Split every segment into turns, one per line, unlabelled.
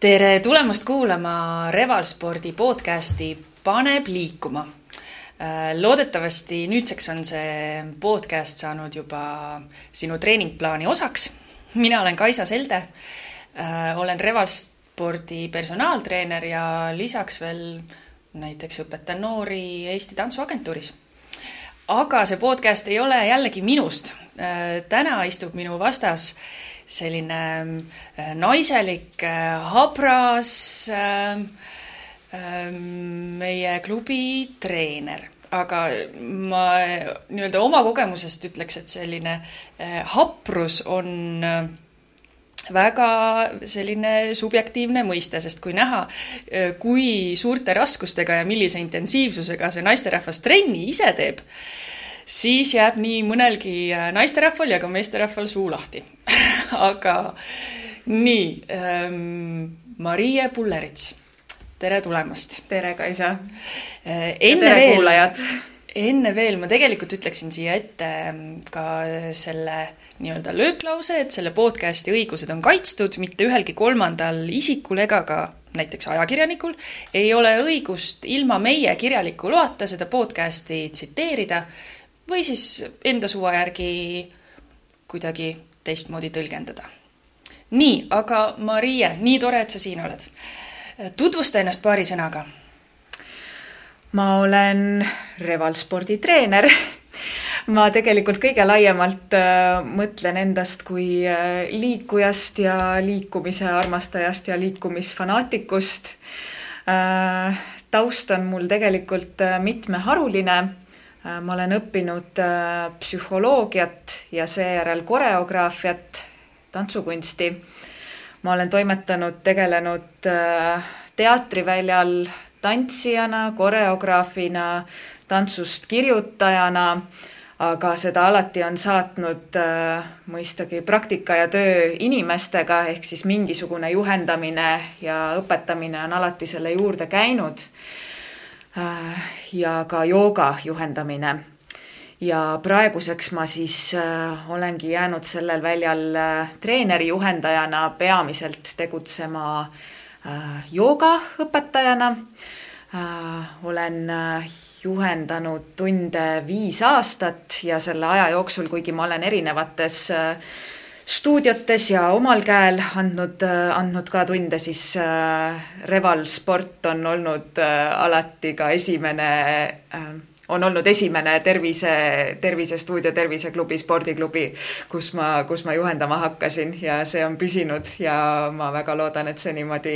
tere tulemast kuulama Revalspordi podcasti Paneb liikuma. Äh, loodetavasti nüüdseks on see podcast saanud juba sinu treeningplaani osaks. mina olen Kaisa Selde. Äh, olen Revalspordi personaaltreener ja lisaks veel näiteks õpetan noori Eesti Tantsuagentuuris. aga see podcast ei ole jällegi minust. Äh, täna istub minu vastas selline äh, naiselik, äh, habras äh, meie klubi treener. Aga ma nii-öelda oma kogemusest ütleks, et selline haprus on väga selline subjektiivne mõiste, sest kui näha, kui suurte raskustega ja millise intensiivsusega see naisterahvas trenni ise teeb, siis jääb nii mõnelgi äh, naisterahval ja ka meesterahval suu lahti aga nii ähm,, Marie Pullerits, tere tulemast.
tere, Kaisa
äh,. enne
veel, kuulajad.
enne veel ma tegelikult ütleksin siia ette ähm, ka selle nii-öelda lööklause, et selle podcasti õigused on kaitstud, mitte ühelgi kolmandal isikul ega ka näiteks ajakirjanikul ei ole õigust ilma meie kirjaliku loata seda podcasti tsiteerida või siis enda suva järgi kuidagi teistmoodi tõlgendada. nii, aga Marie, nii tore, et sa siin oled. tutvusta ennast paari sõnaga.
ma olen Revalspordi treener ma tegelikult kõige laiemalt äh, mõtlen endast kui äh, liikujast ja liikumise armastajast ja liikumisfanaatikust äh,. taust on mul tegelikult mitmeharuline ma olen õppinud äh, psühholoogiat ja seejärel koreograafiat, tantsukunsti. ma olen toimetanud, tegelenud äh, teatriväljal tantsijana, koreograafina, tantsust kirjutajana, aga seda alati on saatnud mõistagi praktika ja töö inimestega, ehk siis mingisugune juhendamine ja õpetamine on alati selle juurde käinud Äh, ja ka jooga juhendamine. ja praeguseks ma siis äh, olengi jäänud sellel väljal äh, treeneri juhendajana peamiselt tegutsema joogaõpetajana. olen juhendanud tunde viis aastat ja selle aja jooksul, kuigi ma olen erinevates äh, stuudiotes ja omal käel andnud, andnud ka tunde, siis äh, Reval Sport on olnud äh, alati ka esimene äh, on olnud esimene tervise, tervisestuudio, terviseklubi, spordiklubi, kus ma, kus ma juhendama hakkasin ja see on püsinud ja ma väga loodan, et see niimoodi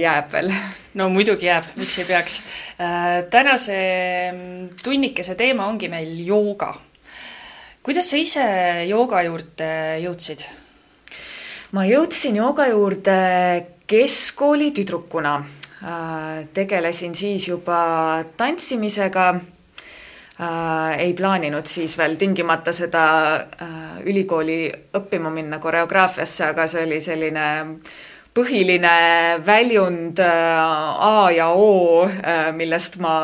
jääb veel.
no muidugi jääb, miks ei peaks. tänase mm, tunnikese teema ongi meil jooga kuidas sa ise jooga juurde jõudsid?
ma jõudsin jooga juurde keskkooli tüdrukuna. Äh, tegelesin siis juba tantsimisega. Äh, ei plaaninud siis veel tingimata seda äh, ülikooli õppima minna koreograafiasse, aga see oli selline põhiline väljund A ja O, millest ma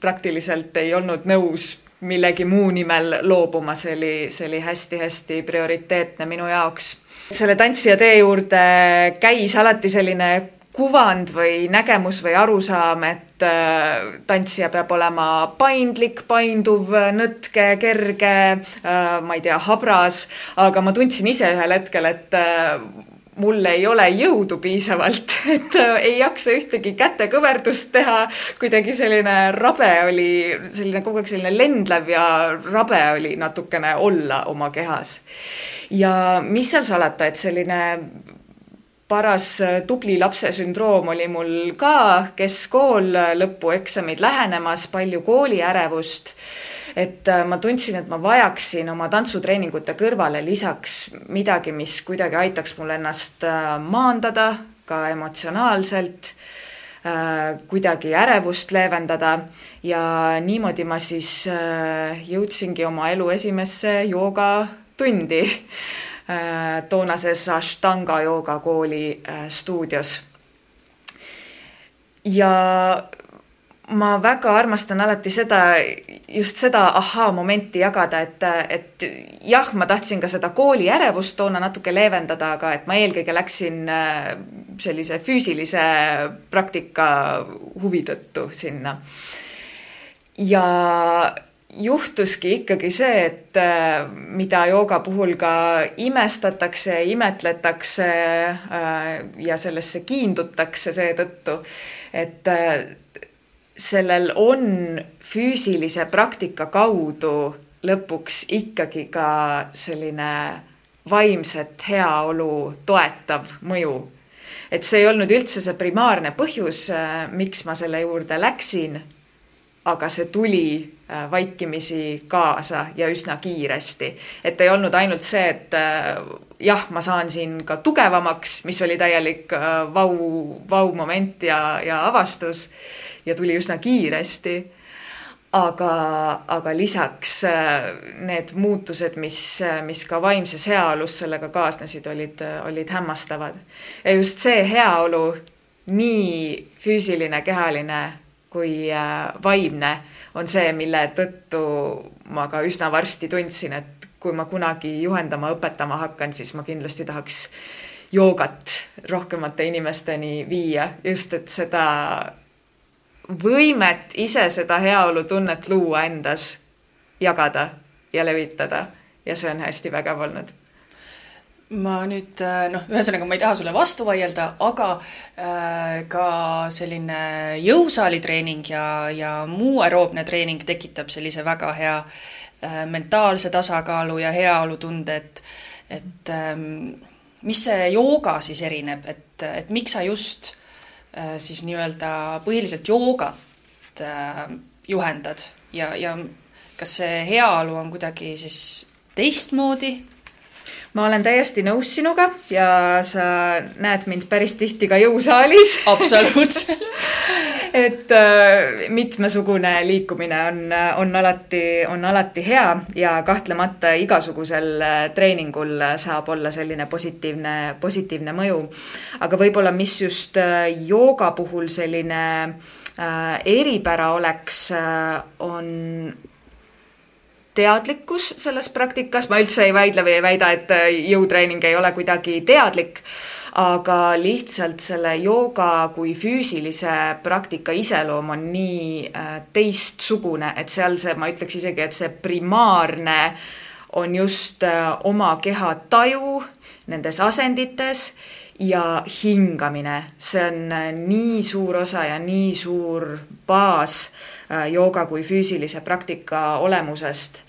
praktiliselt ei olnud nõus millegi muu nimel loobuma, see oli, see oli hästi-hästi prioriteetne minu jaoks. selle tantsija tee juurde käis alati selline kuvand või nägemus või arusaam, et äh, tantsija peab olema paindlik, painduv, nõtke, kerge, äh, ma ei tea, habras, aga ma tundsin ise ühel hetkel, et äh, mul ei ole jõudu piisavalt, et äh, ei jaksa ühtegi kätekõverdust teha. kuidagi selline rabe oli, selline kogu aeg selline lendlev ja rabe oli natukene olla oma kehas. ja mis seal salata, et selline paras äh, tubli lapse sündroom oli mul ka, keskkool, lõpueksamid lähenemas, palju kooliärevust et äh, ma tundsin, et ma vajaksin oma tantsutreeningute kõrvale lisaks midagi, mis kuidagi aitaks mul ennast äh, maandada ka emotsionaalselt, äh, kuidagi ärevust leevendada ja niimoodi ma siis jõudsingi oma elu esimesse joogatundi toonases Ashtanga joogakooli stuudios. ja ma väga armastan alati seda, just seda ahaa-momenti jagada, et, et jah, ma tahtsin ka seda kooli ärevust toona natuke leevendada, aga et ma eelkõige läksin äh, sellise füüsilise praktika huvi tõttu sinna. ja juhtuski ikkagi see, et äh, mida jooga puhul ka imestatakse, imetletakse äh, ja sellesse kiindutakse seetõttu, et sellel on füüsilise praktika kaudu lõpuks ikkagi ka selline vaimset heaolu toetav mõju. et see ei olnud üldse see primaarne põhjus, miks ma selle juurde läksin aga see tuli äh, vaikimisi kaasa ja üsna kiiresti. et ei olnud ainult see, et äh, jah, ma saan siin ka tugevamaks, mis oli täielik äh, vau, vau-moment ja, ja avastus ja tuli üsna kiiresti. aga, aga lisaks need muutused, mis, mis ka vaimses heaolus sellega kaasnesid, olid, olid hämmastavad. ja just see heaolu, nii füüsiline, kehaline kui äh, vaimne on see, mille tõttu ma ka üsna varsti tundsin, et kui ma kunagi juhendama, õpetama hakkan, siis ma kindlasti tahaks joogat rohkemate inimesteni viia, just et seda võimet ise seda heaolutunnet luua endas, jagada ja levitada. Ja see on hästi vägev olnud.
Ma nüüd äh, noh, ühesõnaga ma ei taha sulle vastu vaielda, aga äh, ka selline jõusaalitreening ja, ja muu aeroobne treening tekitab sellise väga hea äh, mentaalse tasakaalu ja heaolutunde, et, et ähm, mis see jooga siis erineb, et, et miks sa just äh, siis nii-öelda põhiliselt joogat äh, juhendad. Ja, ja kas see heaolu on kuidagi siis teistmoodi
ma olen täiesti nõus sinuga ja sa näed mind päris tihti ka jõusaalis.
absoluutselt
et äh, mitmesugune liikumine on, on alati, on alati hea ja kahtlemata igasugusel äh, treeningul saab olla selline positiivne, positiivne mõju. aga võib-olla, mis just äh, jooga puhul selline äh, eripära oleks äh,, on teadlikkus selles praktikas, ma üldse ei vaidle või ei väida, et äh, jõutreening ei ole kuidagi teadlik, aga lihtsalt selle jooga kui füüsilise praktika iseloom on nii äh, teistsugune, et seal see, ma ütleks isegi, et see primaarne on just äh, oma keha taju nendes asendites ja hingamine, see on nii suur osa ja nii suur baas jooga kui füüsilise praktika olemusest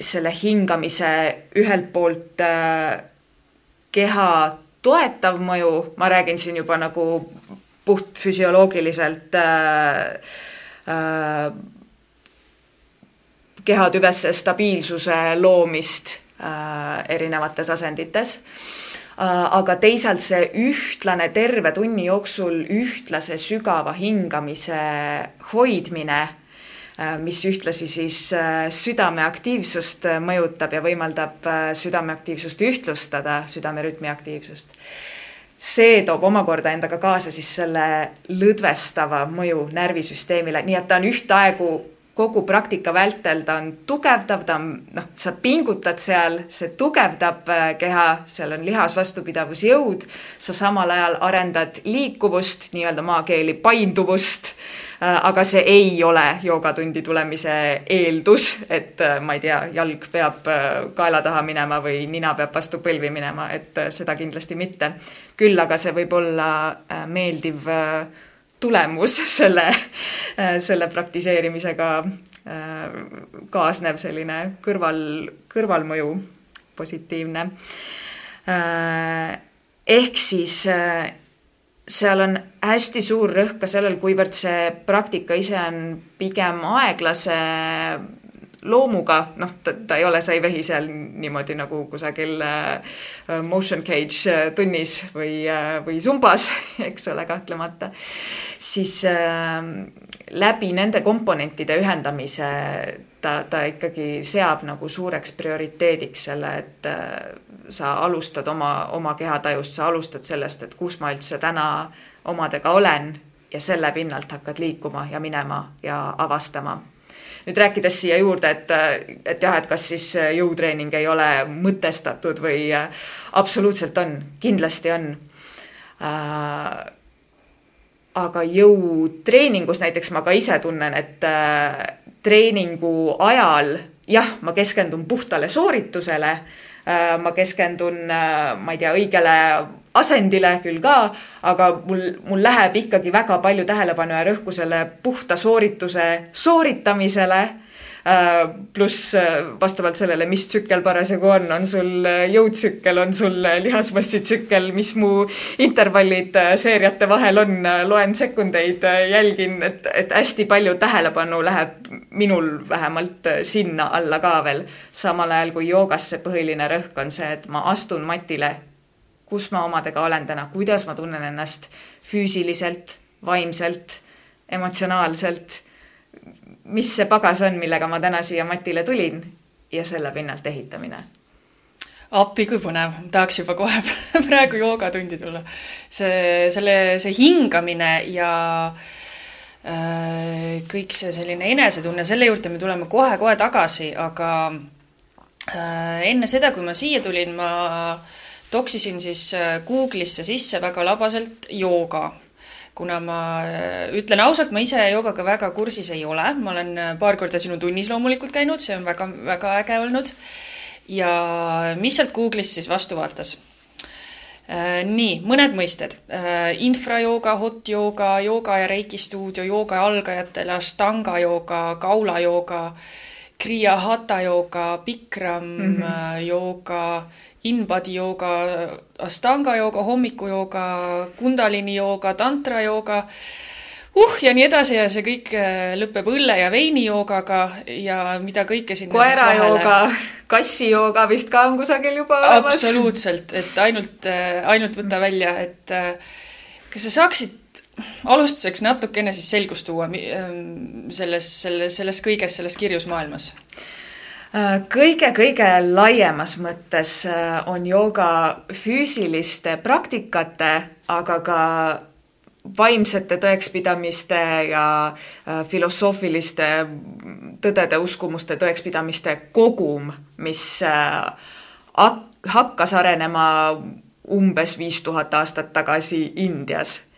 selle hingamise ühelt poolt äh, keha toetav mõju, ma räägin siin juba nagu puhtfüsioloogiliselt äh, äh, kehatüvesse stabiilsuse loomist äh, erinevates asendites äh,. aga teisalt see ühtlane terve tunni jooksul ühtlase sügava hingamise hoidmine Äh, mis ühtlasi siis äh, südameaktiivsust äh, mõjutab ja võimaldab südameaktiivsust ühtlustada, südamerütmi aktiivsust. see toob omakorda endaga kaasa siis selle lõdvestava mõju närvisüsteemile, nii et ta on ühtaegu kogu praktika vältel, ta on tugevdav, ta on noh, sa pingutad seal, see tugevdab keha, seal on lihas vastupidavusjõud, sa samal ajal arendad liikuvust, nii-öelda maakeeli painduvust Äh, aga see ei ole joogatundi tulemise eeldus, et äh, ma ei tea, jalg peab äh, kaela taha minema või nina peab vastu põlvi minema, et seda kindlasti mitte. küll aga see võib olla meeldiv tulemus selle, selle praktiseerimisega kaasnev selline kõrval, kõrvalmõju positiivne. ehk siis seal on hästi suur rõhk ka sellel, kuivõrd see praktika ise on pigem aeglase loomuga, noh, ta, ei ole, sa ei vehi seal niimoodi nagu kusagil äh, motion cage äh, tunnis või äh,, või zumbas, eks ole, kahtlemata. siis läbi nende komponentide ühendamise ta, ta ikkagi seab nagu suureks prioriteediks selle, et sa alustad oma, oma kehatajust, sa alustad sellest, et kus ma üldse täna omadega olen ja selle pinnalt hakkad liikuma ja minema ja avastama. Nüüd rääkides siia juurde, et, et jah, et kas siis jõutreening ei ole mõtestatud või absoluutselt on, kindlasti on. aga jõutreeningus näiteks ma ka ise tunnen, et treeningu ajal jah, ma keskendun puhtale sooritusele ma keskendun, ma ei tea, õigele asendile küll ka, aga mul, mul läheb ikkagi väga palju tähelepanu ja rõhku selle puhta soorituse sooritamisele Äh, pluss äh, vastavalt sellele, mis tsükkel parasjagu on, on sul äh, jõutsükkel, on sul lihasmassitsükkel, mis mu intervallid seeriate vahel on, loen sekundeid, jälgin, et, et hästi palju tähelepanu läheb minul vähemalt sinna alla ka veel. samal ajal kui joogas see põhiline rõhk on see, et ma astun matile, kus ma omadega olen täna, kuidas ma tunnen ennast füüsiliselt, vaimselt, emotsionaalselt mis see pagas on, millega ma täna siia matile tulin ja selle pinnalt ehitamine.
appi, kui põnev, tahaks juba kohe praegu joogatundi tulla. see, selle, see hingamine ja äh, kõik see selline enesetunne, selle juurde me tuleme kohe-kohe tagasi, aga äh, enne seda, kui ma siia tulin, ma toksisin siis äh, Google'isse sisse väga labaselt jooga kuna ma äh, ütlen ausalt, ma ise joogaga väga kursis ei ole, ma olen äh, paar korda sinu tunnis loomulikult käinud, see on väga, väga äge olnud. ja mis sealt Google'ist siis vastu vaatas? Nii, mõned mõisted. infrajooga, hot jooga, jooga ja reiki stuudio, jooga algajatele, ashtanga jooga, kaula jooga, kriya hatha jooga, bikram mm -hmm. jooga in-body jooga, astanga jooga, hommikujooga, kundalini jooga, tantra jooga uh ja nii edasi ja see kõik äh, lõpeb õlle ja veini joogaga ja mida kõike sinna
koera jooga, kassi jooga vist ka on kusagil juba olemas.
absoluutselt, et ainult, äh, ainult võta välja, et äh, kas sa saaksid alustuseks natukene siis selgust tuua ähm, selles, selles, selles kõiges, selles kirjus maailmas?
Kõige-kõige laiemas mõttes äh, on jooga füüsiliste praktikate, aga ka vaimsete tõekspidamiste ja äh, filosoofiliste tõdede, uskumuste, tõekspidamiste kogum, mis äh, hakkas arenema umbes viis tuhat aastat tagasi Indias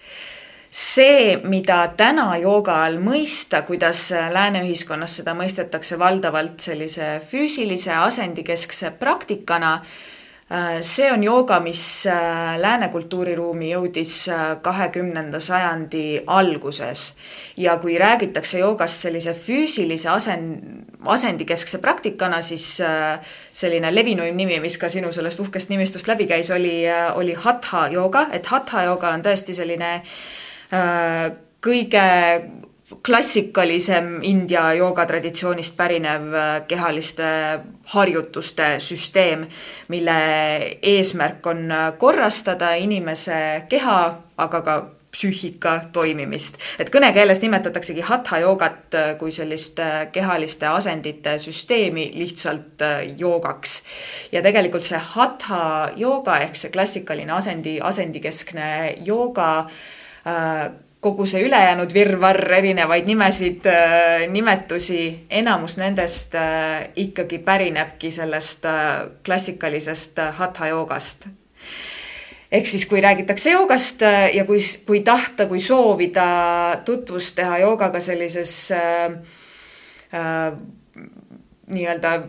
see, mida täna jooga all mõista, kuidas lääne ühiskonnas seda mõistetakse valdavalt sellise füüsilise asendikeskse praktikana, see on jooga, mis äh, lääne kultuuriruumi jõudis äh, kahekümnenda sajandi alguses. ja kui räägitakse joogast sellise füüsilise asend, asendikeskse praktikana, siis äh, selline levinuim nimi, mis ka sinu sellest uhkest nimistust läbi käis, oli, oli hatha jooga, et hatha jooga on tõesti selline äh, Äh, kõige klassikalisem India joogatraditsioonist pärinev äh, kehaliste harjutuste süsteem, mille eesmärk on äh, korrastada inimese keha, aga ka psüühika toimimist. et kõnekeeles nimetataksegi hatha joogat kui sellist kehaliste asendite süsteemi lihtsalt joogaks. ja tegelikult see hatha jooga ehk see klassikaline asendi, asendikeskne jooga äh, Äh, kogu see ülejäänud virvarr erinevaid nimesid, äh, nimetusi, enamus nendest äh, ikkagi pärinebki sellest klassikalisest hatha joogast. ehk siis, kui räägitakse joogast ja kui, kui tahta, kui soovida tutvust teha joogaga sellises äh, äh, nii-öelda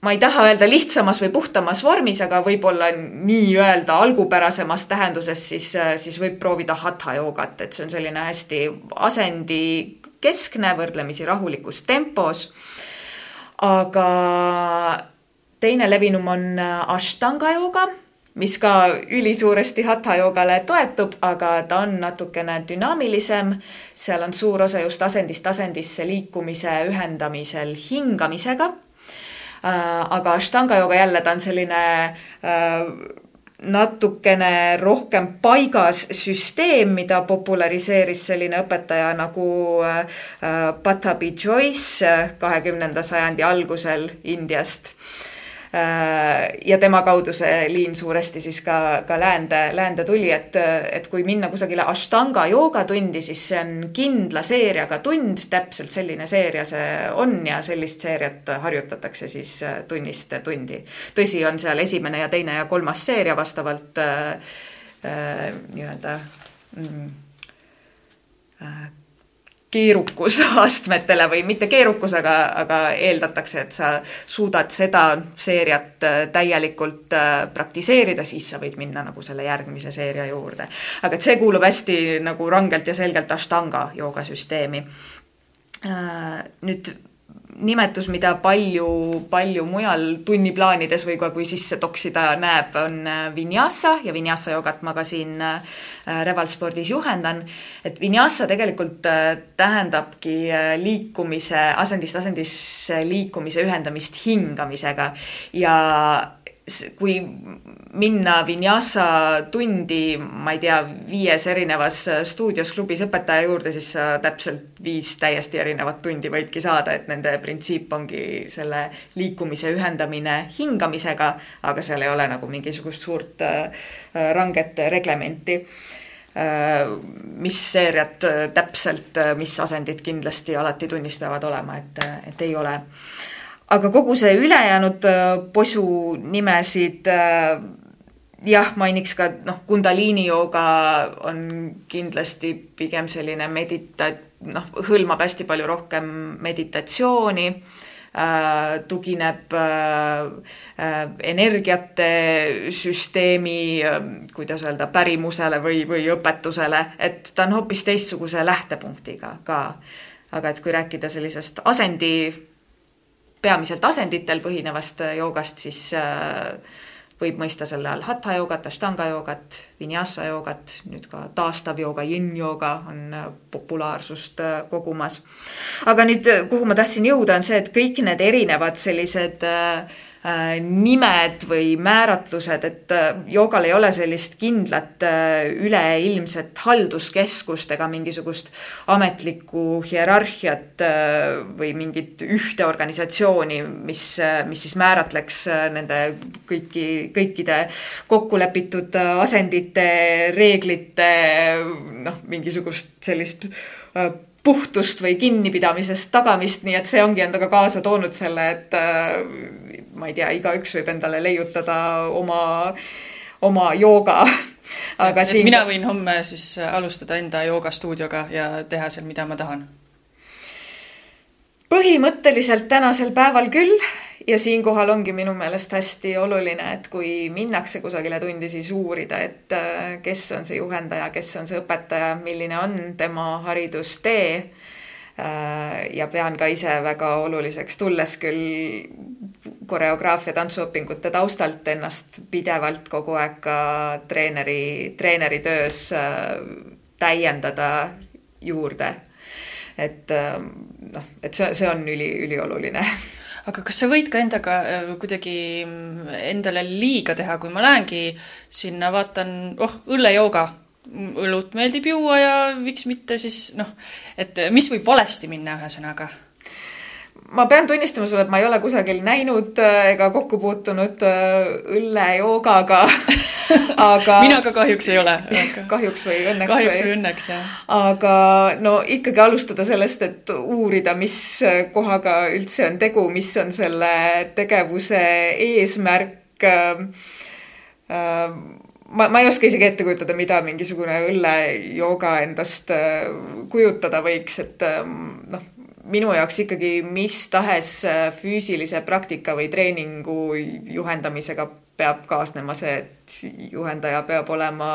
ma ei taha öelda lihtsamas või puhtamas vormis, aga võib-olla nii-öelda algupärasemas tähenduses, siis, siis võib proovida hatha joogat, et see on selline hästi asendikeskne, võrdlemisi rahulikus tempos. aga teine levinum on ashtanga jooga, mis ka ülisuuresti hatha joogale toetub, aga ta on natukene dünaamilisem. seal on suur osa just asendist asendisse liikumise ühendamisel hingamisega aga Ashtanga jooga jälle ta on selline äh, natukene rohkem paigas süsteem, mida populariseeris selline õpetaja nagu äh, Patabi Joyce kahekümnenda sajandi algusel Indiast. Äh, ja tema kaudu see liin suuresti siis ka, ka läände, läände tuli, et, et kui minna kusagile Ashtanga joogatundi, siis see on kindla seeriaga tund, täpselt selline seeria see on ja sellist seeriat harjutatakse siis äh, tunnist tundi. tõsi, on seal esimene ja teine ja kolmas seeria vastavalt äh, nii-öelda mm, keerukusastmetele või mitte keerukus, aga, aga eeldatakse, et sa suudad seda seeriat äh, täielikult äh, praktiseerida, siis sa võid minna nagu selle järgmise seeria juurde. aga et see kuulub hästi nagu rangelt ja selgelt Ashtanga joogasüsteemi. Äh, nüüd nimetus, mida palju, palju mujal tunniplaanides või ka kui sisse toksida näeb, on äh, vinyasa ja vinyasa joogat ma ka siin äh, Revalspordis juhendan. et vinyasa tegelikult äh, tähendabki liikumise, asendist asendisse liikumise ühendamist hingamisega ja kui minna Vinyasa tundi, ma ei tea, viies erinevas stuudios klubis õpetaja juurde, siis sa täpselt viis täiesti erinevat tundi võidki saada, et nende printsiip ongi selle liikumise ühendamine hingamisega, aga seal ei ole nagu mingisugust suurt äh, ranget reglementi. Äh, mis seeriad täpselt, mis asendid kindlasti alati tunnis peavad olema, et, et ei ole aga kogu see ülejäänud äh, posu nimesid äh, jah, mainiks ka noh, Kundaliini jooga on kindlasti pigem selline medita-, noh, hõlmab hästi palju rohkem meditatsiooni äh,, tugineb äh, äh, energiate süsteemi kuidas öelda, pärimusele või, või õpetusele, et ta on hoopis teistsuguse lähtepunktiga ka. aga et kui rääkida sellisest asendi peamiselt asenditel põhinevast äh, joogast, siis äh, võib mõista selle all hatha joogat, ashtanga joogat, vinyasa joogat, nüüd ka taastav jooga, yin-jooga on äh, populaarsust kogumas. aga nüüd, kuhu ma tahtsin jõuda, on see, et kõik need erinevad sellised Äh, nimed või määratlused, et äh, joogal ei ole sellist kindlat äh, üleilmset halduskeskust ega mingisugust ametlikku hierarhiat või mingit ühte organisatsiooni, mis, mis siis määratleks nende kõiki, kõikide kokkulepitud asendite, reeglite, noh, mingisugust sellist puhtust või kinnipidamisest tagamist, nii et see ongi endaga kaasa toonud selle, et äh, ma ei tea, igaüks võib endale leiutada oma, oma jooga.
aga et siin. mina võin homme siis alustada enda joogastuudioga ja teha seal, mida ma tahan?
põhimõtteliselt tänasel päeval küll ja siinkohal ongi minu meelest hästi oluline, et kui minnakse kusagile tundi, siis uurida, et äh, kes on see juhendaja, kes on see õpetaja, milline on tema haridustee. Äh, ja pean ka ise väga oluliseks, tulles küll koreograafia tantsuõpingute taustalt ennast pidevalt kogu aeg ka treeneri, treeneri töös äh, täiendada juurde. et noh, et see, see on üli, ülioluline
aga kas sa võid ka endaga äh, kuidagi mm, endale liiga teha, kui ma lähengi sinna, vaatan, oh, õllejooga, õlut meeldib juua ja miks mitte siis noh, et mis võib valesti minna, ühesõnaga
ma pean tunnistama sulle, et ma ei ole kusagil näinud äh, ega kokku puutunud äh, õllejoogaga
aga mina ka kahjuks ei ole
aga.... kahjuks või õnneks.
kahjuks või õnneks, jah.
aga no ikkagi alustada sellest, et uurida, mis kohaga üldse on tegu, mis on selle tegevuse eesmärk äh, äh, ma, ma ei oska isegi ette kujutada, mida mingisugune õllejooga endast kujutada võiks, et noh, minu jaoks ikkagi mis tahes äh, füüsilise praktika või treeningu juhendamisega peab kaasnema see, et juhendaja peab olema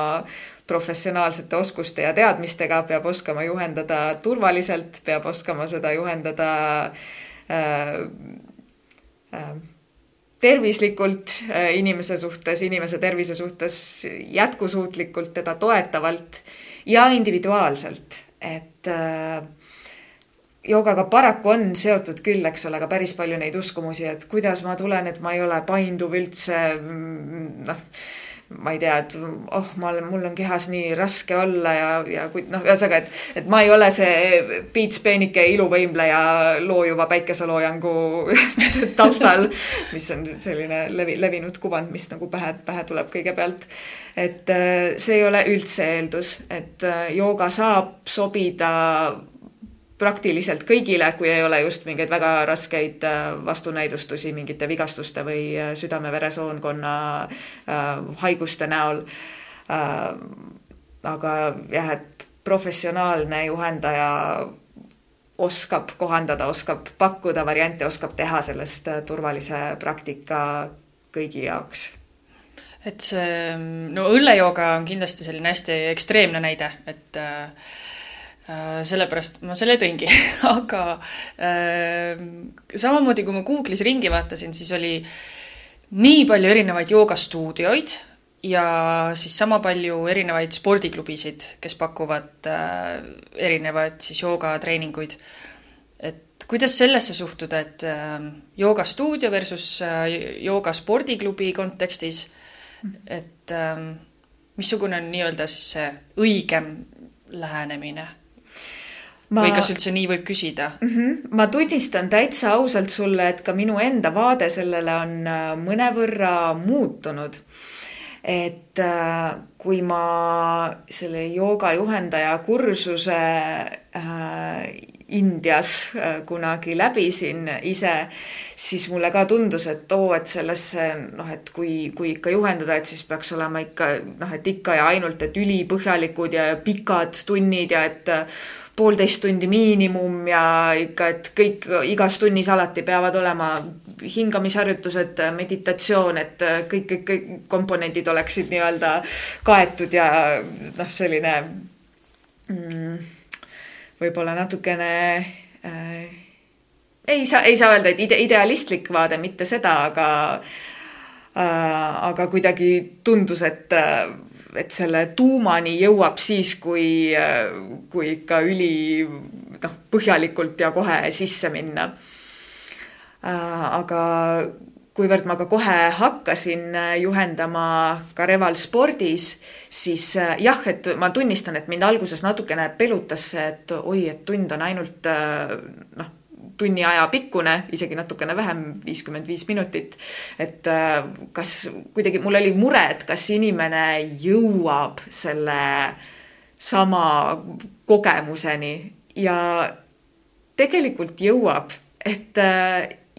professionaalsete oskuste ja teadmistega, peab oskama juhendada turvaliselt, peab oskama seda juhendada äh, äh, tervislikult äh, inimese suhtes, inimese tervise suhtes jätkusuutlikult, teda toetavalt ja individuaalselt, et äh, joogaga paraku on seotud küll, eks ole, ka päris palju neid uskumusi, et kuidas ma tulen, et ma ei ole painduv üldse, mm, noh, ma ei tea, et oh, ma olen, mul on kehas nii raske olla ja, ja kui noh, ühesõnaga, et, et ma ei ole see Piits Peenike iluvõimleja loojuva päikeseloojangu taustal, mis on selline levi, levinud kuvand, mis nagu pähe, pähe tuleb kõigepealt. et äh, see ei ole üldse eeldus, et äh, jooga saab sobida praktiliselt kõigile, kui ei ole just mingeid väga raskeid äh, vastunäidustusi mingite vigastuste või äh, südame-veresoonkonna äh, haiguste näol. aga jah, et professionaalne juhendaja oskab kohandada, oskab pakkuda variante, oskab teha sellest turvalise praktika kõigi jaoks
et see, no õllejooga on kindlasti selline hästi ekstreemne näide, et äh sellepärast ma selle tõingi aga äh, samamoodi, kui ma Google'is ringi vaatasin, siis oli nii palju erinevaid joogastuudioid ja siis sama palju erinevaid spordiklubisid, kes pakuvad äh, erinevaid siis joogatreeninguid. et kuidas sellesse suhtuda, et äh, joogastuudio versus äh, joogaspordiklubi kontekstis et ähm, missugune on nii-öelda siis see õigem lähenemine ma... või kas üldse nii võib küsida
mm? -hmm. ma tunnistan täitsa ausalt sulle, et ka minu enda vaade sellele on äh, mõnevõrra muutunud. et äh, kui ma selle joogajuhendaja kursuse äh, Indias äh, kunagi läbisin ise, siis mulle ka tundus, et oo, et sellesse noh, et kui, kui ikka juhendada, et siis peaks olema ikka noh, et ikka ja ainult, et ülipõhjalikud ja pikad tunnid ja et äh, poolteist tundi miinimum ja ikka, et kõik igas tunnis alati peavad olema hingamisharjutused, meditatsioon, et äh, kõik, kõik, kõik komponendid oleksid nii-öelda kaetud ja noh, selline mm, võib-olla natukene äh, ei saa, ei saa öelda, et ide, idealistlik vaade, mitte seda, aga äh, aga kuidagi tundus, et äh, et selle tuumani jõuab siis, kui, äh, kui ikka üli noh, põhjalikult ja kohe sisse minna äh,. aga kuivõrd ma ka kohe hakkasin äh, juhendama ka Reval spordis, siis äh, jah, et ma tunnistan, et mind alguses natukene pelutas see, et oi, et tund on ainult äh, noh, tunni aja pikkune, isegi natukene vähem, viiskümmend viis minutit. et kas kuidagi mul oli mure, et kas inimene jõuab selle sama kogemuseni ja tegelikult jõuab, et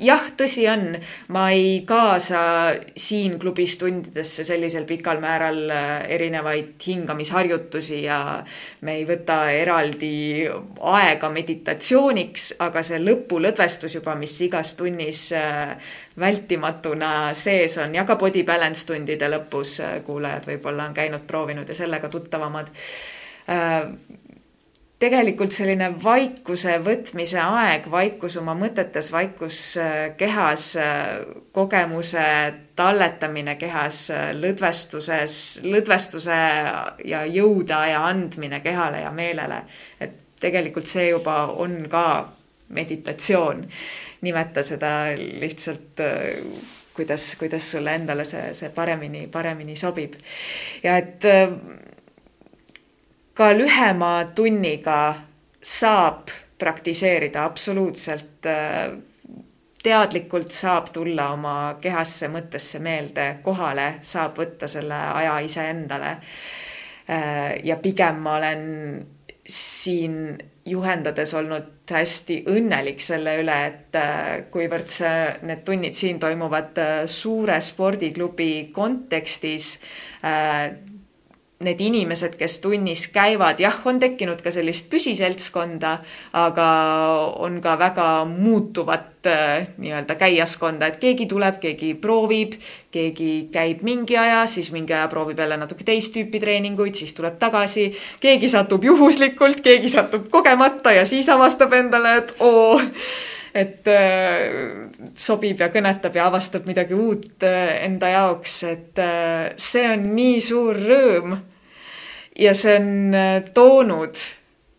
jah, tõsi on, ma ei kaasa siin klubis tundidesse sellisel pikal määral äh, erinevaid hingamisharjutusi ja me ei võta eraldi aega meditatsiooniks, aga see lõpulõdvestus juba, mis igas tunnis äh, vältimatuna sees on ja ka body balance tundide lõpus, äh, kuulajad võib-olla on käinud, proovinud ja sellega tuttavamad tegelikult selline vaikuse võtmise aeg, vaikus oma mõtetes, vaikus äh, kehas, äh, kogemuse talletamine kehas, äh, lõdvestuses, lõdvestuse ja jõudaja andmine kehale ja meelele. et tegelikult see juba on ka meditatsioon. nimeta seda lihtsalt kuidas, kuidas sulle endale see, see paremini, paremini sobib. ja et ka lühema tunniga saab praktiseerida absoluutselt äh, teadlikult saab tulla oma kehasse, mõttesse, meelde kohale, saab võtta selle aja iseendale. Äh, ja pigem ma olen siin juhendades olnud hästi õnnelik selle üle, et äh, kuivõrd see, need tunnid siin toimuvad suure spordiklubi kontekstis need inimesed, kes tunnis käivad, jah, on tekkinud ka sellist püsiseltskonda, aga on ka väga muutuvat äh, nii-öelda käijaskonda, et keegi tuleb, keegi proovib, keegi käib mingi aja, siis mingi aja proovib jälle natuke teist tüüpi treeninguid, siis tuleb tagasi, keegi satub juhuslikult, keegi satub kogemata ja siis avastab endale, et oo et äh, sobib ja kõnetab ja avastab midagi uut äh, enda jaoks, et see on nii suur rõõm. Ja see on toonud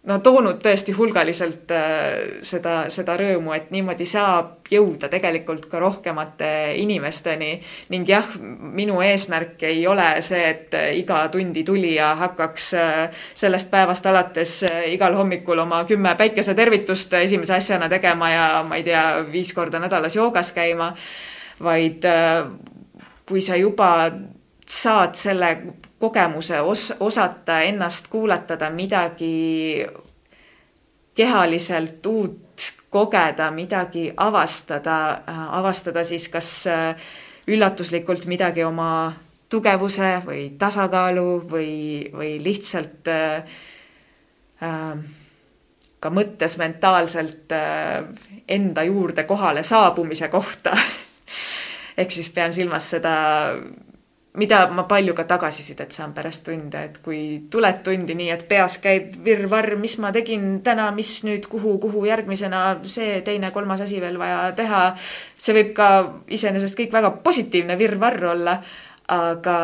no toonud tõesti hulgaliselt äh, seda, seda rõõmu, et niimoodi saab jõuda tegelikult ka rohkemate inimesteni. ning jah, minu eesmärk ei ole see, et iga tundi tulija hakkaks äh, sellest päevast alates äh, igal hommikul oma kümme päikesetervitust esimese asjana tegema ja ma ei tea, viis korda nädalas joogas käima. vaid kui sa juba saad selle kogemuse os-, osata ennast kuulatada, midagi kehaliselt uut kogeda, midagi avastada, avastada siis kas äh, üllatuslikult midagi oma tugevuse või tasakaalu või, või lihtsalt äh, äh, ka mõttes mentaalselt äh, enda juurde kohale saabumise kohta. Ehk siis pean silmas seda mida ma palju ka tagasisidet saan pärast tunde, et kui tuled tundi nii, et peas käib virvarr, mis ma tegin täna, mis nüüd, kuhu, kuhu järgmisena see teine, kolmas asi veel vaja teha. see võib ka iseenesest kõik väga positiivne virvarr olla, aga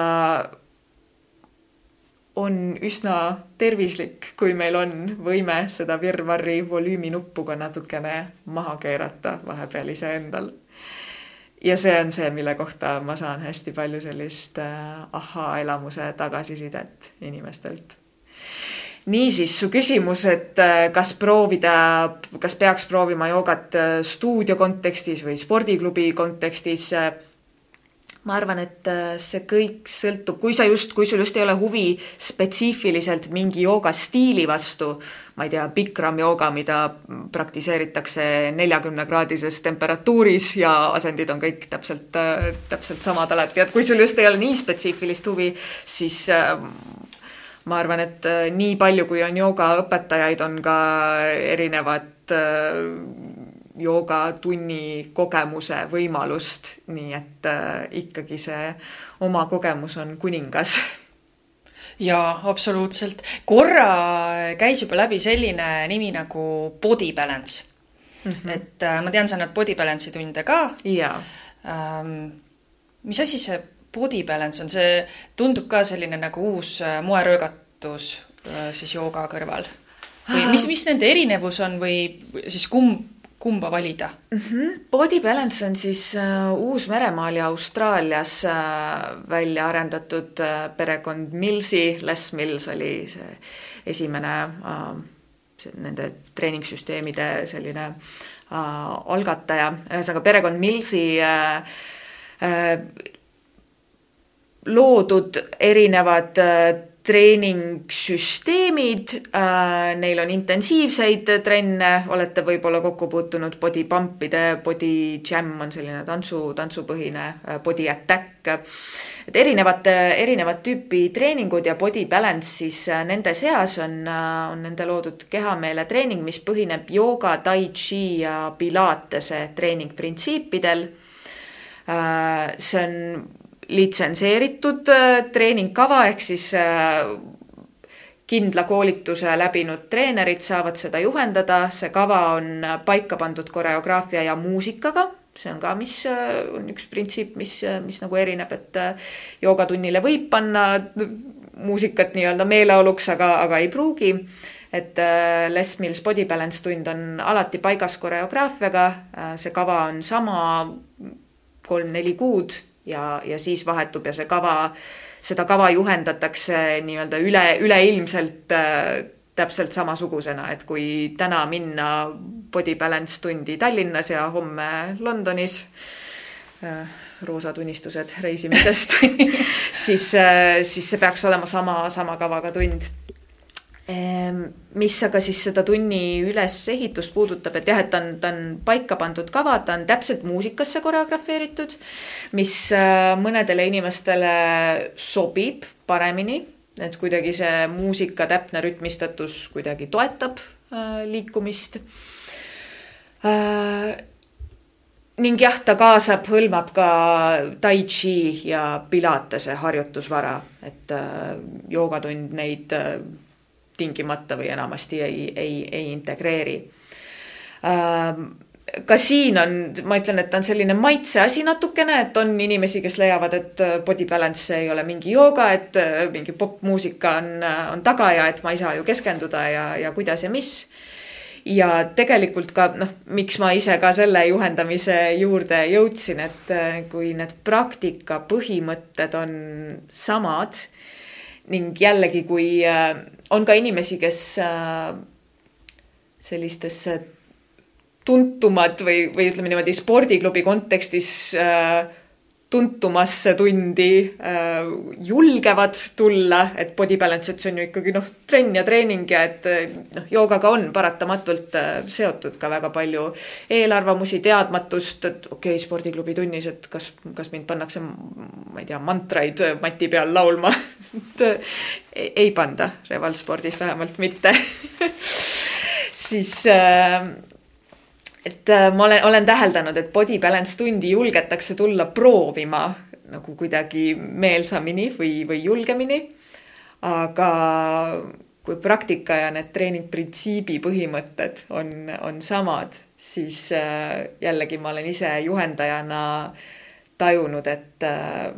on üsna tervislik, kui meil on võime seda virvarri volüüminuppu ka natukene maha keerata vahepeal iseendal ja see on see, mille kohta ma saan hästi palju sellist äh, ahhaa-elamuse tagasisidet inimestelt. niisiis, su küsimus, et äh, kas proovida, kas peaks proovima joogat äh, stuudio kontekstis või spordiklubi kontekstis ma arvan, et äh, see kõik sõltub, kui sa just, kui sul just ei ole huvi spetsiifiliselt mingi joogastiili vastu, ma ei tea, Bikram jooga, mida praktiseeritakse neljakümne kraadises temperatuuris ja asendid on kõik täpselt, äh, täpselt samad alati, et kui sul just ei ole nii spetsiifilist huvi, siis äh, ma arvan, et nii palju, kui on joogaõpetajaid, on ka erinevad joogatunni kogemuse võimalust, nii et äh, ikkagi see oma kogemus on kuningas
jaa, absoluutselt. korra käis juba läbi selline nimi nagu body balance mm. -hmm. et äh, ma tean, sa annad body balance'i tunde ka.
jaa
ähm,. mis asi see body balance on, see tundub ka selline nagu uus äh, moeröögatus äh, siis jooga kõrval või mis, mis nende erinevus on või siis kumb kumba valida
mm? -hmm. Body Balance on siis uh, Uus-Meremaal ja Austraalias uh, välja arendatud uh, perekond Millsi, Les Mills oli see esimene uh, see, nende treeningssüsteemide selline uh, algataja, ühesõnaga perekond Millsi uh, uh, loodud erinevad uh, treeningsüsteemid äh,, neil on intensiivseid trenne, olete võib-olla kokku puutunud body pump'ide, body jam on selline tantsu, tantsupõhine äh, body attack. et erinevad, erinevat tüüpi treeningud ja body balance siis äh, nende seas on äh,, on nende loodud kehameele treening, mis põhineb jooga, tai chi ja pilatese treeningprintsiipidel äh,. see on litsenseeritud äh, treeningkava ehk siis äh, kindla koolituse läbinud treenerid saavad seda juhendada, see kava on paika pandud koreograafia ja muusikaga, see on ka, mis äh, on üks printsiip, mis, mis nagu erineb, et joogatunnile võib panna muusikat nii-öelda meeleoluks, aga, aga ei pruugi. et Les Mills Body Balance tund on alati paigas koreograafiaga, see kava on sama kolm-neli kuud ja, ja siis vahetub ja see kava, seda kava juhendatakse nii-öelda üle, üleilmselt äh, täpselt samasugusena, et kui täna minna body balance tundi Tallinnas ja homme Londonis äh,, roosad unistused reisimisest siis äh,, siis see peaks olema sama, sama kavaga tund mis aga siis seda tunni ülesehitust puudutab, et jah, et ta on, ta on paika pandud kava, ta on täpselt muusikasse koreografeeritud, mis äh, mõnedele inimestele sobib paremini, et kuidagi see muusika täpne rütmistatus kuidagi toetab äh, liikumist. Äh, ning jah, ta kaasab, hõlmab ka tai chi ja pilatese harjutusvara, et joogatund neid tingimata või enamasti ei, ei, ei integreeri ähm, ka siin on, ma ütlen, et on selline maitseasi natukene, et on inimesi, kes leiavad, et body balance ei ole mingi jooga, et äh, mingi popmuusika on, on taga ja et ma ei saa ju keskenduda ja, ja kuidas ja mis. ja tegelikult ka noh, miks ma ise ka selle juhendamise juurde jõudsin, et äh, kui need praktika põhimõtted on samad ning jällegi, kui äh, on ka inimesi, kes äh, sellistesse tuntumad või, või ütleme niimoodi spordiklubi kontekstis äh, tuntumasse tundi äh, julgevad tulla, et body balance, et see on ju ikkagi noh, trenn ja treening ja et noh, joogaga on paratamatult äh, seotud ka väga palju eelarvamusi, teadmatust, et okei okay,, spordiklubi tunnis, et kas, kas mind pannakse, ma ei tea, mantraid mati peal laulma et ei, ei panda, revalspordis vähemalt mitte. Siis äh, et äh, ma olen, olen täheldanud, et body balance tundi julgetakse tulla proovima nagu kuidagi meelsamini või, või julgemini. aga kui praktika ja need treeningprintsiibi põhimõtted on, on samad, siis äh, jällegi ma olen ise juhendajana tajunud, et äh,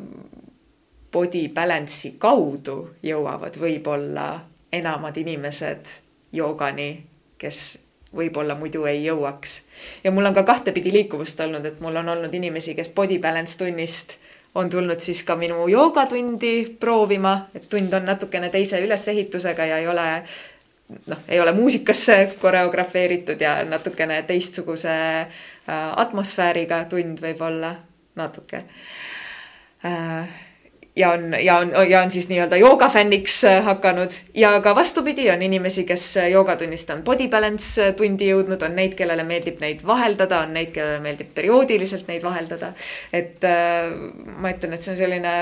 body balance'i kaudu jõuavad võib-olla enamad inimesed joogani, kes võib-olla muidu ei jõuaks. ja mul on ka kahtepidi liikuvust olnud, et mul on olnud inimesi, kes body balance tunnist on tulnud siis ka minu joogatundi proovima, et tund on natukene teise ülesehitusega ja ei ole noh, ei ole muusikasse koreografeeritud ja natukene teistsuguse äh, atmosfääriga tund võib-olla natuke äh, ja on, ja on, ja on siis nii-öelda joogafänniks äh, hakanud ja ka vastupidi, on inimesi, kes äh, joogatunnist on body balance äh, tundi jõudnud, on neid, kellele meeldib neid vaheldada, on neid, kellele meeldib perioodiliselt neid vaheldada. et ma ütlen, et see on selline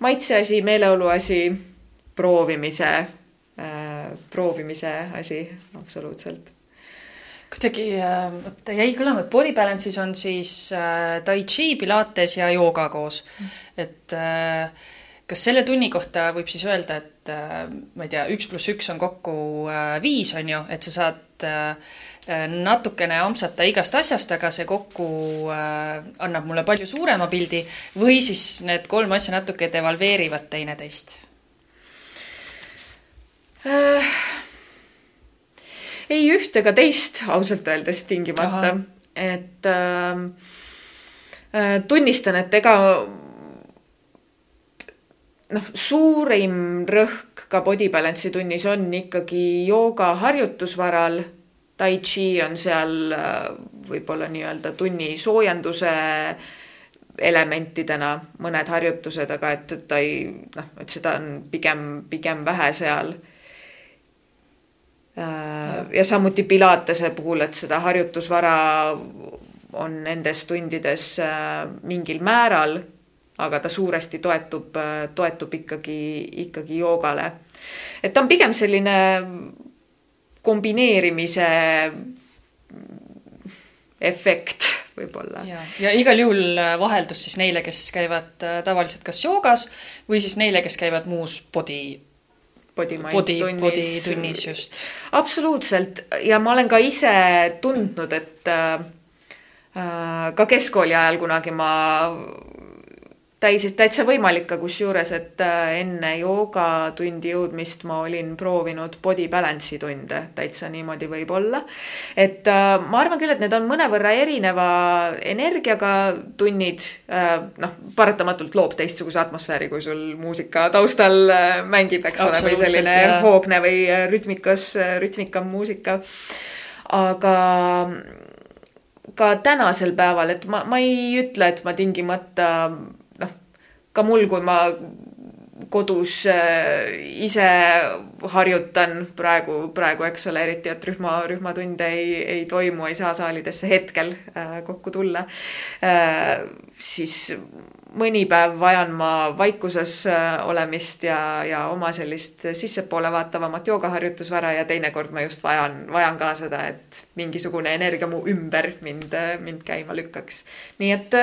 maitse asi, meeleolu asi, proovimise, proovimise asi, absoluutselt
kuidagi vot jäi kõlama, et body balance'is on siis äh, tai chi, pilates ja jooga koos. Mm.. et äh, kas selle tunni kohta võib siis öelda, et äh, ma ei tea, üks pluss üks on kokku äh, viis, on ju, et sa saad äh, natukene ampsata igast asjast, aga see kokku äh, annab mulle palju suurema pildi. Või siis need kolm asja natuke devalveerivad teineteist.
Äh,? Ei üht ega teist ausalt öeldes tingimata, et ähm, äh, tunnistan, et ega noh, suurim rõhk ka body balance'i tunnis on ikkagi jooga harjutusvaral. Tai chi on seal äh, võib-olla nii-öelda tunni soojenduse elementidena mõned harjutused, aga et, et ta ei noh, et seda on pigem, pigem vähe seal. Äh, ja samuti Pilatese puhul, et seda harjutusvara on nendes tundides äh, mingil määral, aga ta suuresti toetub, äh, toetub ikkagi, ikkagi joogale. et ta on pigem selline kombineerimise efekt võib-olla.
ja, ja igal juhul vaheldus siis neile, kes käivad tavaliselt kas joogas või siis neile, kes käivad muus body
body,
body, body tunnis just.
absoluutselt ja ma olen ka ise tundnud, et äh, äh ka keskkooli ajal kunagi ma täis, täitsa võimalik ka kusjuures, et äh, enne joogatundi jõudmist ma olin proovinud body balance'i tunde, täitsa niimoodi võib-olla. et äh, ma arvan küll, et need on mõnevõrra erineva energiaga tunnid. Äh, noh, paratamatult loob teistsuguse atmosfääri, kui sul muusika taustal mängib, eks ole, või selline jah. hoogne või rütmikas, rütmikam muusika. aga ka tänasel päeval, et ma, ma ei ütle, et ma tingimata ka mul, kui ma kodus äh, ise harjutan praegu, praegu, eks ole, eriti, et rühma, rühmatunde ei, ei toimu, ei saa saalidesse hetkel äh, kokku tulla äh,. siis mõni päev vajan ma vaikuses olemist ja, ja oma sellist sissepoole vaatavamat joogaharjutusvara ja teinekord ma just vajan, vajan ka seda, et mingisugune energia mu ümber mind, mind käima lükkaks. nii et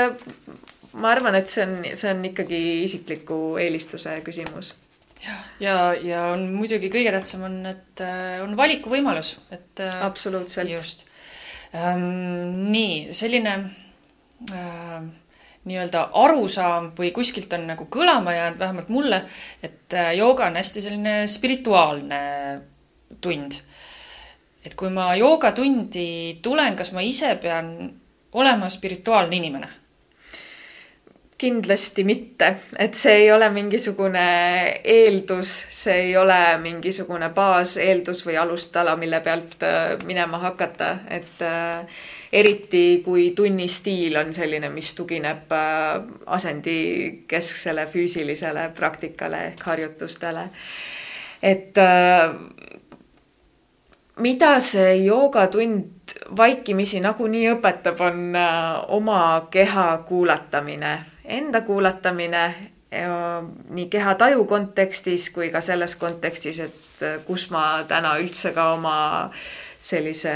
ma arvan, et see on, see on ikkagi isikliku eelistuse küsimus.
ja, ja, ja on muidugi kõige tähtsam on, et äh, on valikuvõimalus, et.
Äh, absoluutselt.
just ähm,. nii, selline äh, nii-öelda arusaam või kuskilt on nagu kõlama jäänud, vähemalt mulle, et äh, jooga on hästi selline spirituaalne tund. et kui ma joogatundi tulen, kas ma ise pean olema spirituaalne inimene
kindlasti mitte, et see ei ole mingisugune eeldus, see ei ole mingisugune baaseeldus või alustala, mille pealt äh, minema hakata, et äh, eriti kui tunnistiil on selline, mis tugineb äh, asendikesksele füüsilisele praktikale ehk harjutustele. et mida see joogatund vaikimisi nagunii õpetab, on oma keha kuulatamine enda kuulatamine nii kehataju kontekstis kui ka selles kontekstis, et äh, kus ma täna üldse ka oma sellise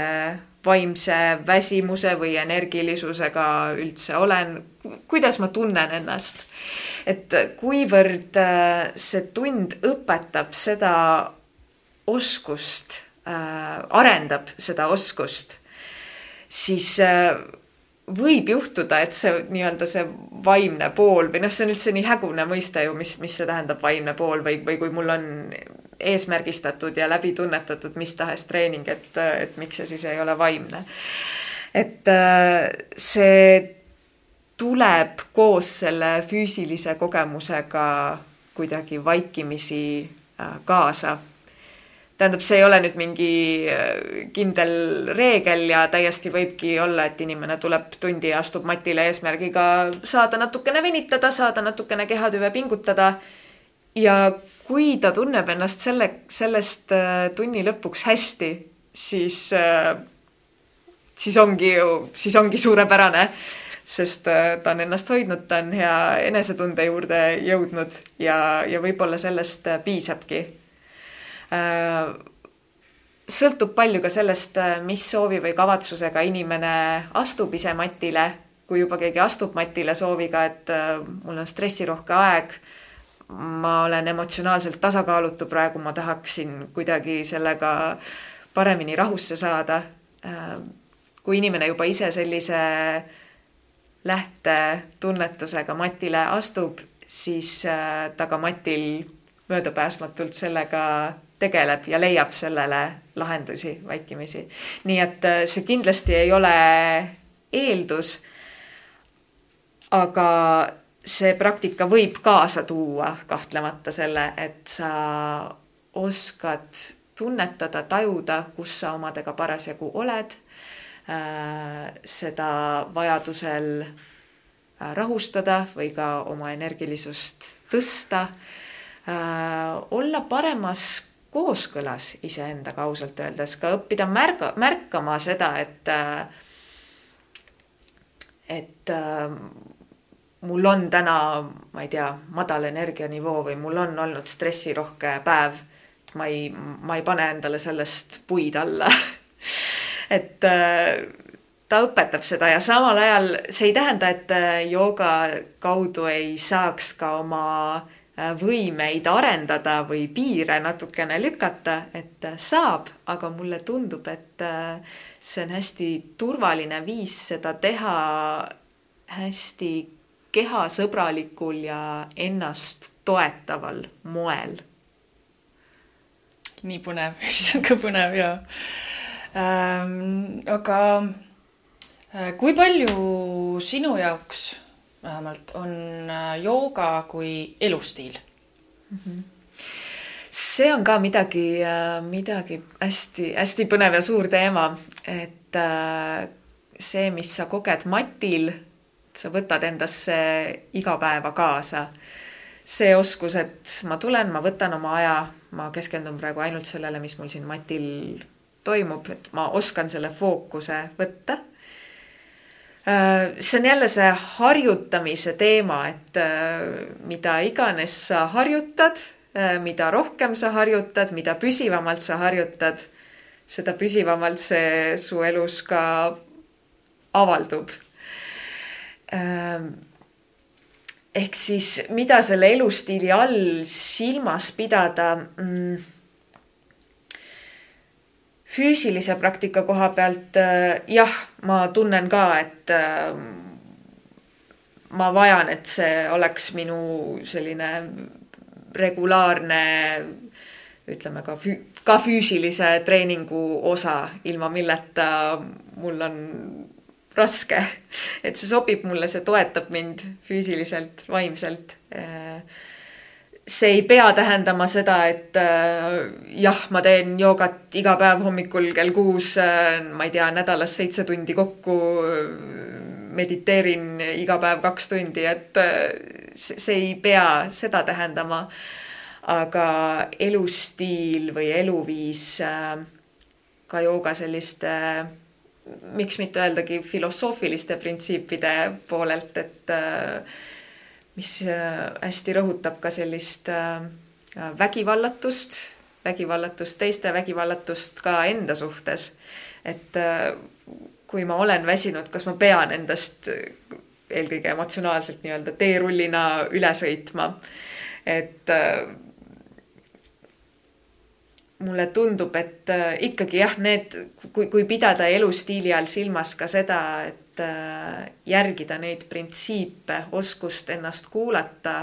vaimse väsimuse või energilisusega üldse olen, kuidas ma tunnen ennast. et kuivõrd äh, see tund õpetab seda oskust äh,, arendab seda oskust, siis äh, võib juhtuda, et see nii-öelda see vaimne pool või noh, see on üldse nii hägune mõiste ju, mis, mis see tähendab, vaimne pool või, või kui mul on eesmärgistatud ja läbi tunnetatud mis tahes treening, et, et miks see siis ei ole vaimne. et äh, see tuleb koos selle füüsilise kogemusega kuidagi vaikimisi äh, kaasa tähendab, see ei ole nüüd mingi äh, kindel reegel ja täiesti võibki olla, et inimene tuleb tundi ja astub matile eesmärgiga saada natukene venitada, saada natukene kehatüve pingutada. ja kui ta tunneb ennast selle, sellest äh, tunni lõpuks hästi, siis, äh, siis ongi ju, siis ongi suurepärane sest ta on ennast hoidnud, ta on hea enesetunde juurde jõudnud ja, ja võib-olla sellest piisabki sõltub palju ka sellest, äh, mis soovi või kavatsusega inimene astub ise matile. kui juba keegi astub matile sooviga, et äh, mul on stressirohke aeg, ma olen emotsionaalselt tasakaalutu praegu, ma tahaksin kuidagi sellega paremini rahusse saada. kui inimene juba ise sellise lähtetunnetusega matile astub, siis ta ka matil möödapääsmatult sellega tegeleb ja leiab sellele lahendusi vaikimisi. nii et äh, see kindlasti ei ole eeldus. aga see praktika võib kaasa tuua kahtlemata selle, et sa oskad tunnetada, tajuda, kus sa omadega parasjagu oled. Äh, seda vajadusel äh, rahustada või ka oma energilisust tõsta. olla paremas kooskõlas iseendaga ausalt öeldes, ka õppida märga, märkama seda, et et mul on täna, ma ei tea, madal energianivoo või mul on olnud stressirohke päev. ma ei, ma ei pane endale sellest puid alla et ta õpetab seda ja samal ajal see ei tähenda, et jooga kaudu ei saaks ka oma äh, Äh, võimeid arendada või piire natukene lükata, et äh, saab, aga mulle tundub, et äh, see on hästi turvaline viis seda teha hästi kehasõbralikul ja ennast toetaval moel.
nii põnev, issand kui põnev ja ähm,. aga kui palju sinu jaoks vähemalt, on äh, jooga kui elustiil mm. -hmm
see on ka midagi, äh, midagi hästi-hästi põnev ja suur teema, et äh, see, mis sa koged matil, sa võtad endasse igapäeva kaasa. see oskus, et ma tulen, ma võtan oma aja, ma keskendun praegu ainult sellele, mis mul siin matil toimub, et ma oskan selle fookuse võtta see on jälle see harjutamise teema, et äh, mida iganes sa harjutad, äh, mida rohkem sa harjutad, mida püsivamalt sa harjutad, seda püsivamalt see su elus ka avaldub. ehk siis, mida selle elustiili all silmas pidada mm, füüsilise praktika koha pealt äh, jah, ma tunnen ka, et äh, ma vajan, et see oleks minu selline regulaarne ütleme ka füü-, ka füüsilise treeningu osa, ilma milleta mul on raske. et see sobib mulle, see toetab mind füüsiliselt, vaimselt. See ei pea tähendama seda, et jah, ma teen joogat iga päev hommikul kell kuus, ma ei tea, nädalas seitse tundi kokku mediteerin iga päev kaks tundi, et see ei pea seda tähendama. Aga elustiil või eluviis äh, ka jooga selliste, miks mitte öeldagi filosoofiliste printsiipide poolelt, et äh, mis äh, hästi rõhutab ka sellist vägivallatust, vägivallatust teiste, vägivallatust ka enda suhtes. et kui ma olen väsinud, kas ma pean endast eelkõige emotsionaalselt nii-öelda teerullina üle sõitma. et mulle tundub, et äh, ikkagi jah, need, kui, kui pidada elustiili all silmas ka seda, et äh, järgida neid printsiipe, oskust ennast kuulata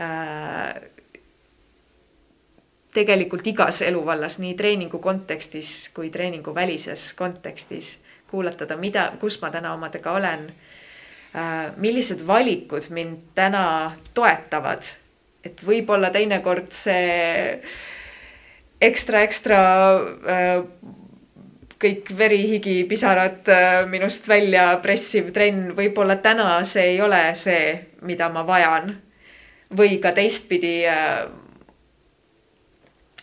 äh,. tegelikult igas eluvallas, nii treeningu kontekstis kui treeningu välises kontekstis kuulatada, mida, kus ma täna omadega olen millised valikud mind täna toetavad, et võib-olla teinekord see ekstra, ekstra äh, kõik veri, higi, pisarad äh, minust välja pressiv trenn, võib-olla täna see ei ole see, mida ma vajan. või ka teistpidi. Äh,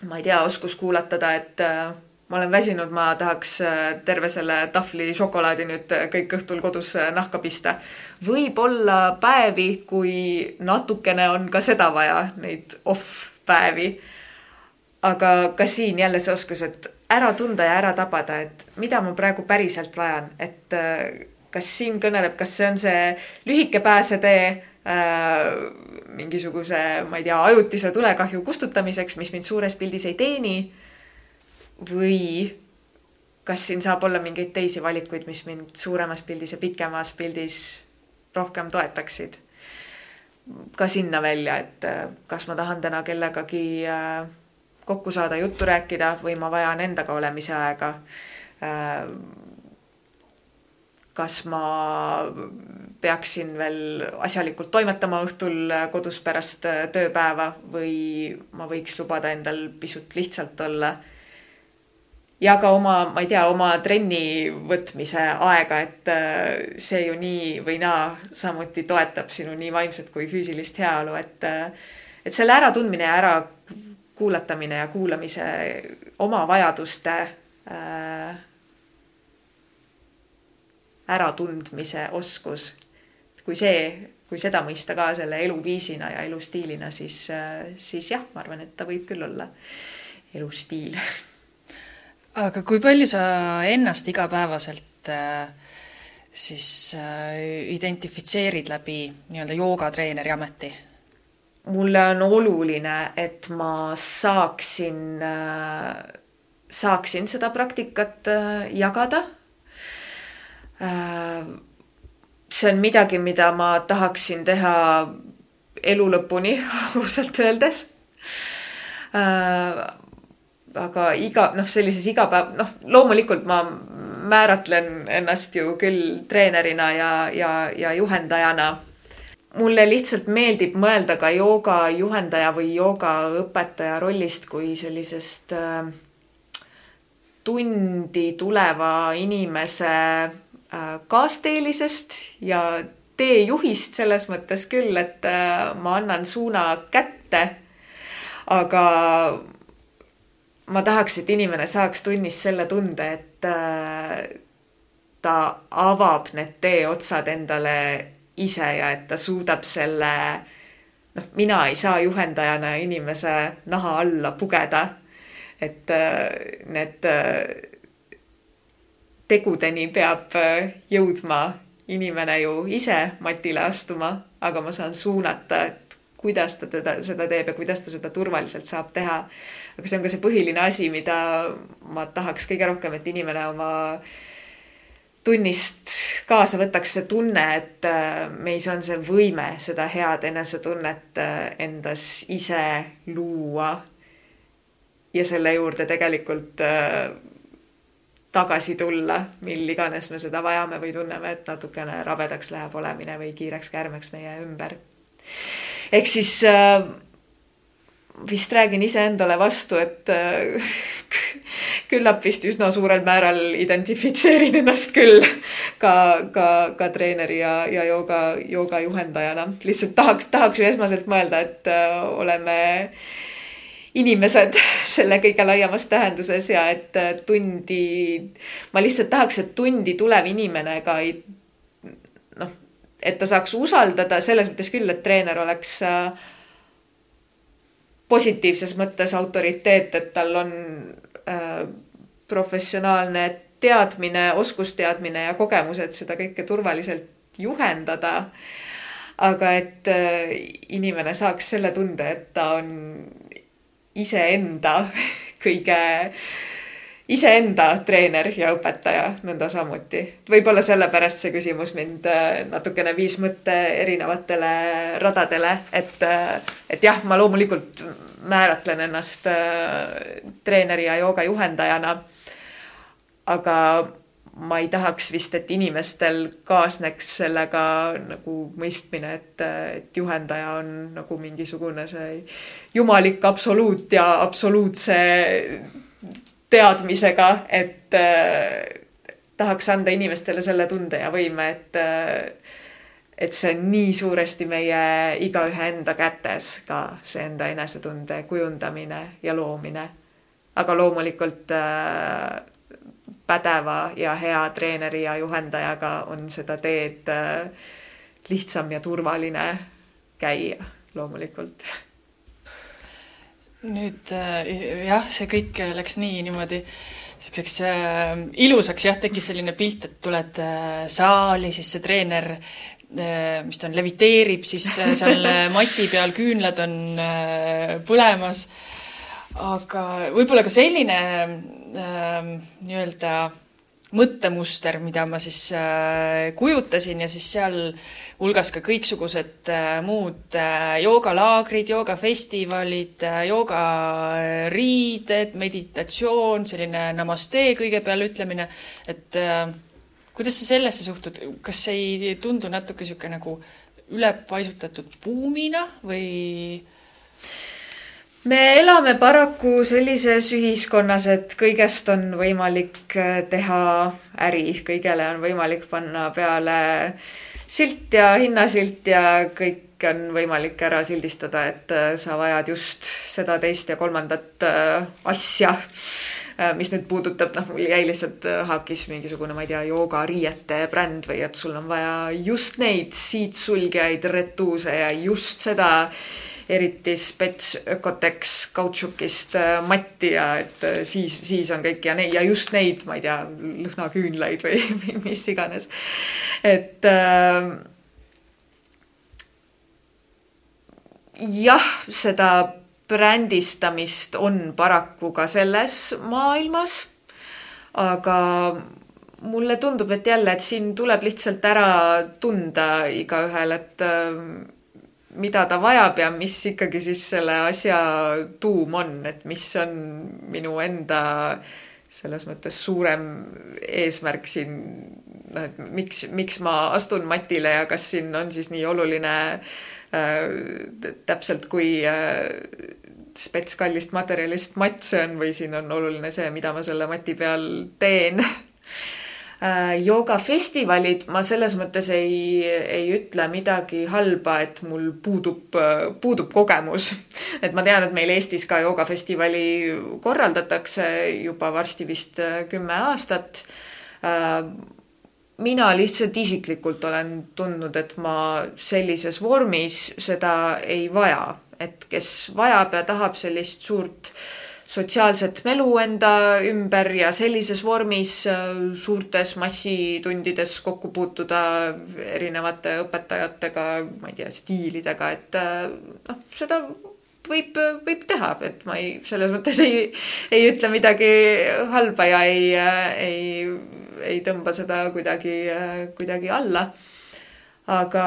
ma ei tea, oskus kuulatada, et ma olen väsinud, ma tahaks terve selle tahvli šokolaadi nüüd kõik õhtul kodus nahka pista. võib-olla päevi, kui natukene on ka seda vaja, neid off päevi aga ka siin jälle see oskus, et ära tunda ja ära tabada, et mida ma praegu päriselt vajan, et äh, kas siin kõneleb, kas see on see lühike pääsetee äh, mingisuguse, ma ei tea, ajutise tulekahju kustutamiseks, mis mind suures pildis ei teeni. või kas siin saab olla mingeid teisi valikuid, mis mind suuremas pildis ja pikemas pildis rohkem toetaksid. ka sinna välja, et äh, kas ma tahan täna kellegagi äh, kokku saada, juttu rääkida või ma vajan endaga olemise aega. kas ma peaksin veel asjalikult toimetama õhtul kodus pärast tööpäeva või ma võiks lubada endal pisut lihtsalt olla. ja ka oma, ma ei tea, oma trenni võtmise aega, et see ju nii või naa samuti toetab sinu nii vaimset kui füüsilist heaolu, et et selle äratundmine ja ära kuulatamine ja kuulamise oma vajaduste äh, äratundmise oskus. kui see, kui seda mõista ka selle eluviisina ja elustiilina, siis äh,, siis jah, ma arvan, et ta võib küll olla elustiil.
aga kui palju sa ennast igapäevaselt äh, siis identifitseerid läbi nii-öelda joogatreeneri ameti?
Mulle on oluline, et ma saaksin, saaksin seda praktikat äh, jagada. Äh, see on midagi, mida ma tahaksin teha elu lõpuni, ausalt öeldes. Äh, aga iga, noh, sellises igapäev, noh, loomulikult ma määratlen ennast ju küll treenerina ja, ja, ja juhendajana mulle lihtsalt meeldib mõelda ka jooga juhendaja või joogaõpetaja rollist kui sellisest äh, tundi tuleva inimese äh, kaasteelisest ja teejuhist selles mõttes küll, et äh, ma annan suuna kätte. aga ma tahaks, et inimene saaks tunnis selle tunde, et ta avab need teeotsad endale ise ja et ta suudab selle, noh, mina ei saa juhendajana inimese naha alla pugeda. et äh, need äh, tegudeni peab äh, jõudma inimene ju ise matile astuma, aga ma saan suunata, et kuidas ta teda, seda teeb ja kuidas ta seda turvaliselt saab teha. aga see on ka see põhiline asi, mida ma tahaks kõige rohkem, et inimene oma äh, tunnist kaasa võtaks see tunne, et äh, meis on see võime seda head enesetunnet äh, endas ise luua. ja selle juurde tegelikult äh, tagasi tulla, mil iganes me seda vajame või tunneme, et natukene rabedaks läheb olemine või kiireks kärmeks meie ümber. ehk siis vist räägin iseendale vastu, et küllap vist üsna suurel määral identifitseerin ennast küll ka, ka, ka treeneri ja, ja jooga, jooga juhendajana. lihtsalt tahaks, tahaks ju esmaselt mõelda, et äh, oleme inimesed selle kõige laiemas tähenduses ja et äh, tundi, ma lihtsalt tahaks, et tundi tulev inimene ka ei noh, et ta saaks usaldada selles mõttes küll, et treener oleks äh, positiivses mõttes autoriteet, et tal on professionaalne teadmine, oskusteadmine ja kogemused seda kõike turvaliselt juhendada. aga et äh, inimene saaks selle tunde, et ta on iseenda kõige iseenda treener ja õpetaja nõnda samuti. võib-olla sellepärast see küsimus mind äh, natukene viis mõtte erinevatele radadele, et, äh, et jah, ma loomulikult määratlen ennast äh, treeneri ja joogajuhendajana. aga ma ei tahaks vist, et inimestel kaasneks sellega nagu mõistmine, et, et juhendaja on nagu mingisugune see jumalik absoluut ja absoluutse teadmisega, et äh, tahaks anda inimestele selle tunde ja võime, et äh, et see on nii suuresti meie igaühe enda kätes ka see enda enesetunde kujundamine ja loomine. aga loomulikult äh, pädeva ja hea treeneri ja juhendajaga on seda teed äh, lihtsam ja turvaline käia loomulikult
nüüd äh, jah, see kõik läks nii niimoodi niisuguseks äh, ilusaks, jah, tekkis selline pilt, et tuled äh, saali, siis see treener äh,, mis ta on, leviteerib siis äh, seal mati peal, küünlad on äh, põlemas. aga võib-olla ka selline äh, nii-öelda mõttemuster, mida ma siis äh, kujutasin ja siis seal hulgas ka kõiksugused äh, muud äh, joogalaagrid, joogafestivalid joogariided, meditatsioon, selline namaste kõigepeale ütlemine, et kuidas sa sellesse suhtud, kas see ei tundu natuke niisugune nagu ülepaisutatud buumina või?
Me elame paraku sellises ühiskonnas, et kõigest on võimalik äh, teha äri, kõigele on võimalik panna peale silt ja hinnasilt ja kõik on võimalik ära sildistada, et äh, sa vajad just seda, teist ja kolmandat äh, asja. mis nüüd puudutab, noh, mul jäi lihtsalt haakis mingisugune, ma ei tea, joogariiete bränd või et sul on vaja just neid siitsulgijaid, retuuse ja just seda eriti spets Ökotex kautšukist äh, matti ja et äh, siis, siis on kõik ja neid ja just neid, ma ei tea, lõhnaküünlaid või, või mis iganes. et äh, jah, seda brändistamist on paraku ka selles maailmas. aga mulle tundub, et jälle, et siin tuleb lihtsalt ära tunda igaühel, et äh, mida ta vajab ja mis ikkagi siis selle asja tuum on, et mis on minu enda selles mõttes suurem eesmärk siin, noh, et miks, miks ma astun matile ja kas siin on siis nii oluline äh, täpselt kui äh, spets kallist materjalist matt see on või siin on oluline see, mida ma selle mati peal teen joogafestivalid, ma selles mõttes ei, ei ütle midagi halba, et mul puudub, puudub kogemus. et ma tean, et meil Eestis ka joogafestivali korraldatakse juba varsti vist äh, kümme aastat. Äh, mina lihtsalt isiklikult olen tundnud, et ma sellises vormis seda ei vaja, et kes vajab ja tahab sellist suurt äh, sotsiaalset melu enda ümber ja sellises vormis äh, suurtes massitundides kokku puutuda erinevate õpetajatega, ma ei tea, stiilidega, et äh, noh, seda võib, võib teha, et ma ei, selles mõttes ei, ei ütle midagi halba ja ei, ei, ei tõmba seda kuidagi, kuidagi alla. aga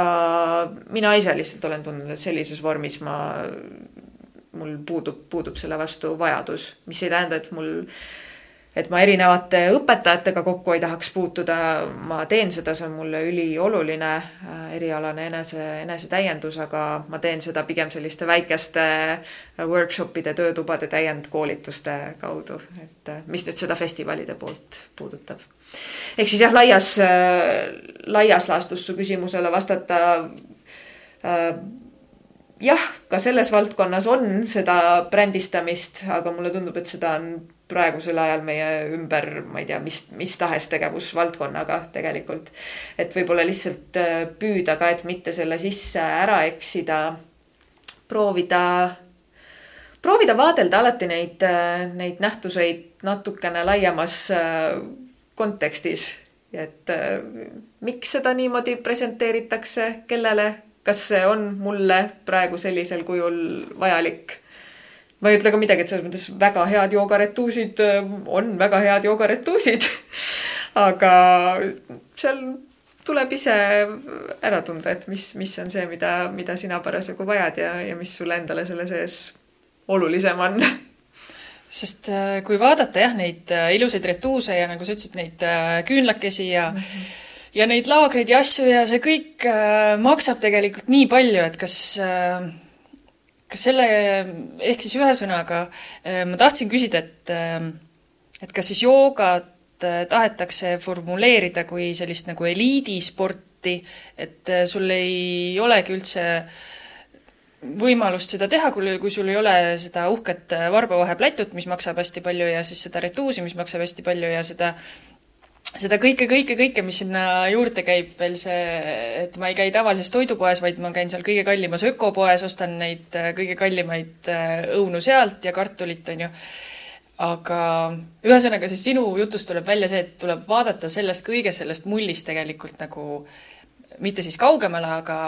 mina ise lihtsalt olen tundnud, et sellises vormis ma mul puudub, puudub selle vastu vajadus, mis ei tähenda, et mul et ma erinevate õpetajatega kokku ei tahaks puutuda, ma teen seda, see on mulle ülioluline äh, erialane enese, enesetäiendus, aga ma teen seda pigem selliste väikeste workshop'ide, töötubade täiendkoolituste kaudu, et äh, mis nüüd seda festivalide poolt puudutab. ehk siis jah, laias, äh, laias laastus su küsimusele vastata jah, ka selles valdkonnas on seda brändistamist, aga mulle tundub, et seda on praegusel ajal meie ümber, ma ei tea, mis, mis tahes tegevusvaldkonnaga tegelikult. et võib-olla lihtsalt äh, püüda ka, et mitte selle sisse ära eksida, proovida, proovida vaadelda alati neid, äh, neid nähtuseid natukene laiemas äh, kontekstis. et miks seda niimoodi presenteeritakse, kellele, kas see on mulle praegu sellisel kujul vajalik? Ma ei ütle ka midagi, et selles mõttes väga head joogaretuusid äh, on väga head joogaretuusid. Aga seal tuleb ise ära tunda, et mis, mis on see, mida, mida sina parasjagu vajad ja, ja mis sulle endale selle sees olulisem on.
Sest äh, kui vaadata jah, neid äh, ilusaid retuuse ja nagu sa ütlesid, neid küünlakesi ja mm -hmm. Ja neid laagreid ja asju ja see kõik maksab tegelikult nii palju, et kas kas selle, ehk siis ühesõnaga äh, ma tahtsin küsida, et äh, et kas siis joogat äh, tahetakse formuleerida kui sellist nagu eliidisporti, et sul ei olegi üldse võimalust seda teha, kui, kui sul ei ole seda uhket varbavaheplätut, mis maksab hästi palju ja siis seda retuusi, mis maksab hästi palju ja seda seda kõike, kõike, kõike, mis sinna juurde käib, veel see, et ma ei käi tavalises toidupoes, vaid ma käin seal kõige kallimas ökopoes, ostan neid äh, kõige kallimaid äh, õunu sealt ja kartulit, on ju. aga ühesõnaga, siis sinu jutust tuleb välja see, et tuleb vaadata sellest kõigest sellest mullist tegelikult nagu mitte siis kaugemale, aga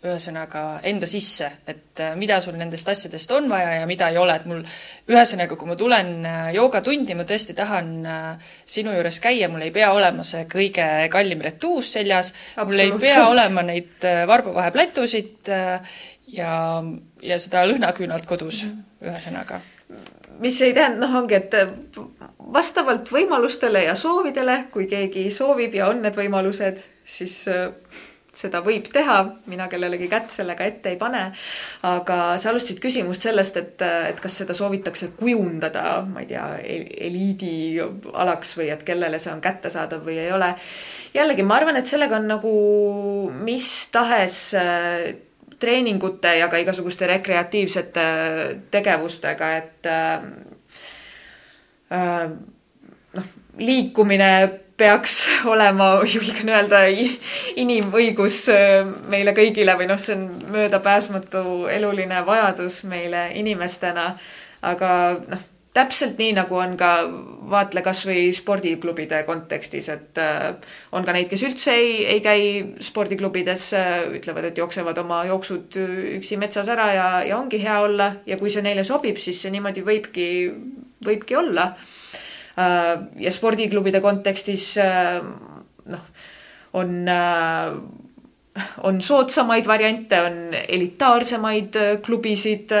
ühesõnaga enda sisse, et äh, mida sul nendest asjadest on vaja ja mida ei ole, et mul ühesõnaga, kui ma tulen äh, joogatundi, ma tõesti tahan äh, sinu juures käia, mul ei pea olema see kõige kallim retuus seljas, mul ei pea olema neid varbavaheplätusid ja, ja seda lõhnaküünalt kodus mm, -hmm. ühesõnaga.
mis ei tähenda, noh, ongi, et vastavalt võimalustele ja soovidele, kui keegi soovib ja on need võimalused, siis seda võib teha, mina kellelegi kätt sellega ette ei pane. aga sa alustasid küsimust sellest, et, et kas seda soovitakse kujundada, ma ei tea, eliidialaks või et kellele see on kättesaadav või ei ole. jällegi, ma arvan, et sellega on nagu mis tahes äh, treeningute ja ka igasuguste rekreatiivsete tegevustega, et äh, äh noh, liikumine peaks olema, julgen öelda, inimõigus äh, meile kõigile või noh, see on möödapääsmatu eluline vajadus meile inimestena. aga noh, täpselt nii, nagu on ka vaatle kasvõi spordiklubide kontekstis, et äh, on ka neid, kes üldse ei, ei käi spordiklubides, ütlevad, et jooksevad oma jooksud üksi metsas ära ja, ja ongi hea olla ja kui see neile sobib, siis see niimoodi võibki, võibki olla ja spordiklubide kontekstis äh, noh, on, äh, on soodsamaid variante, on elitaarsemaid klubisid,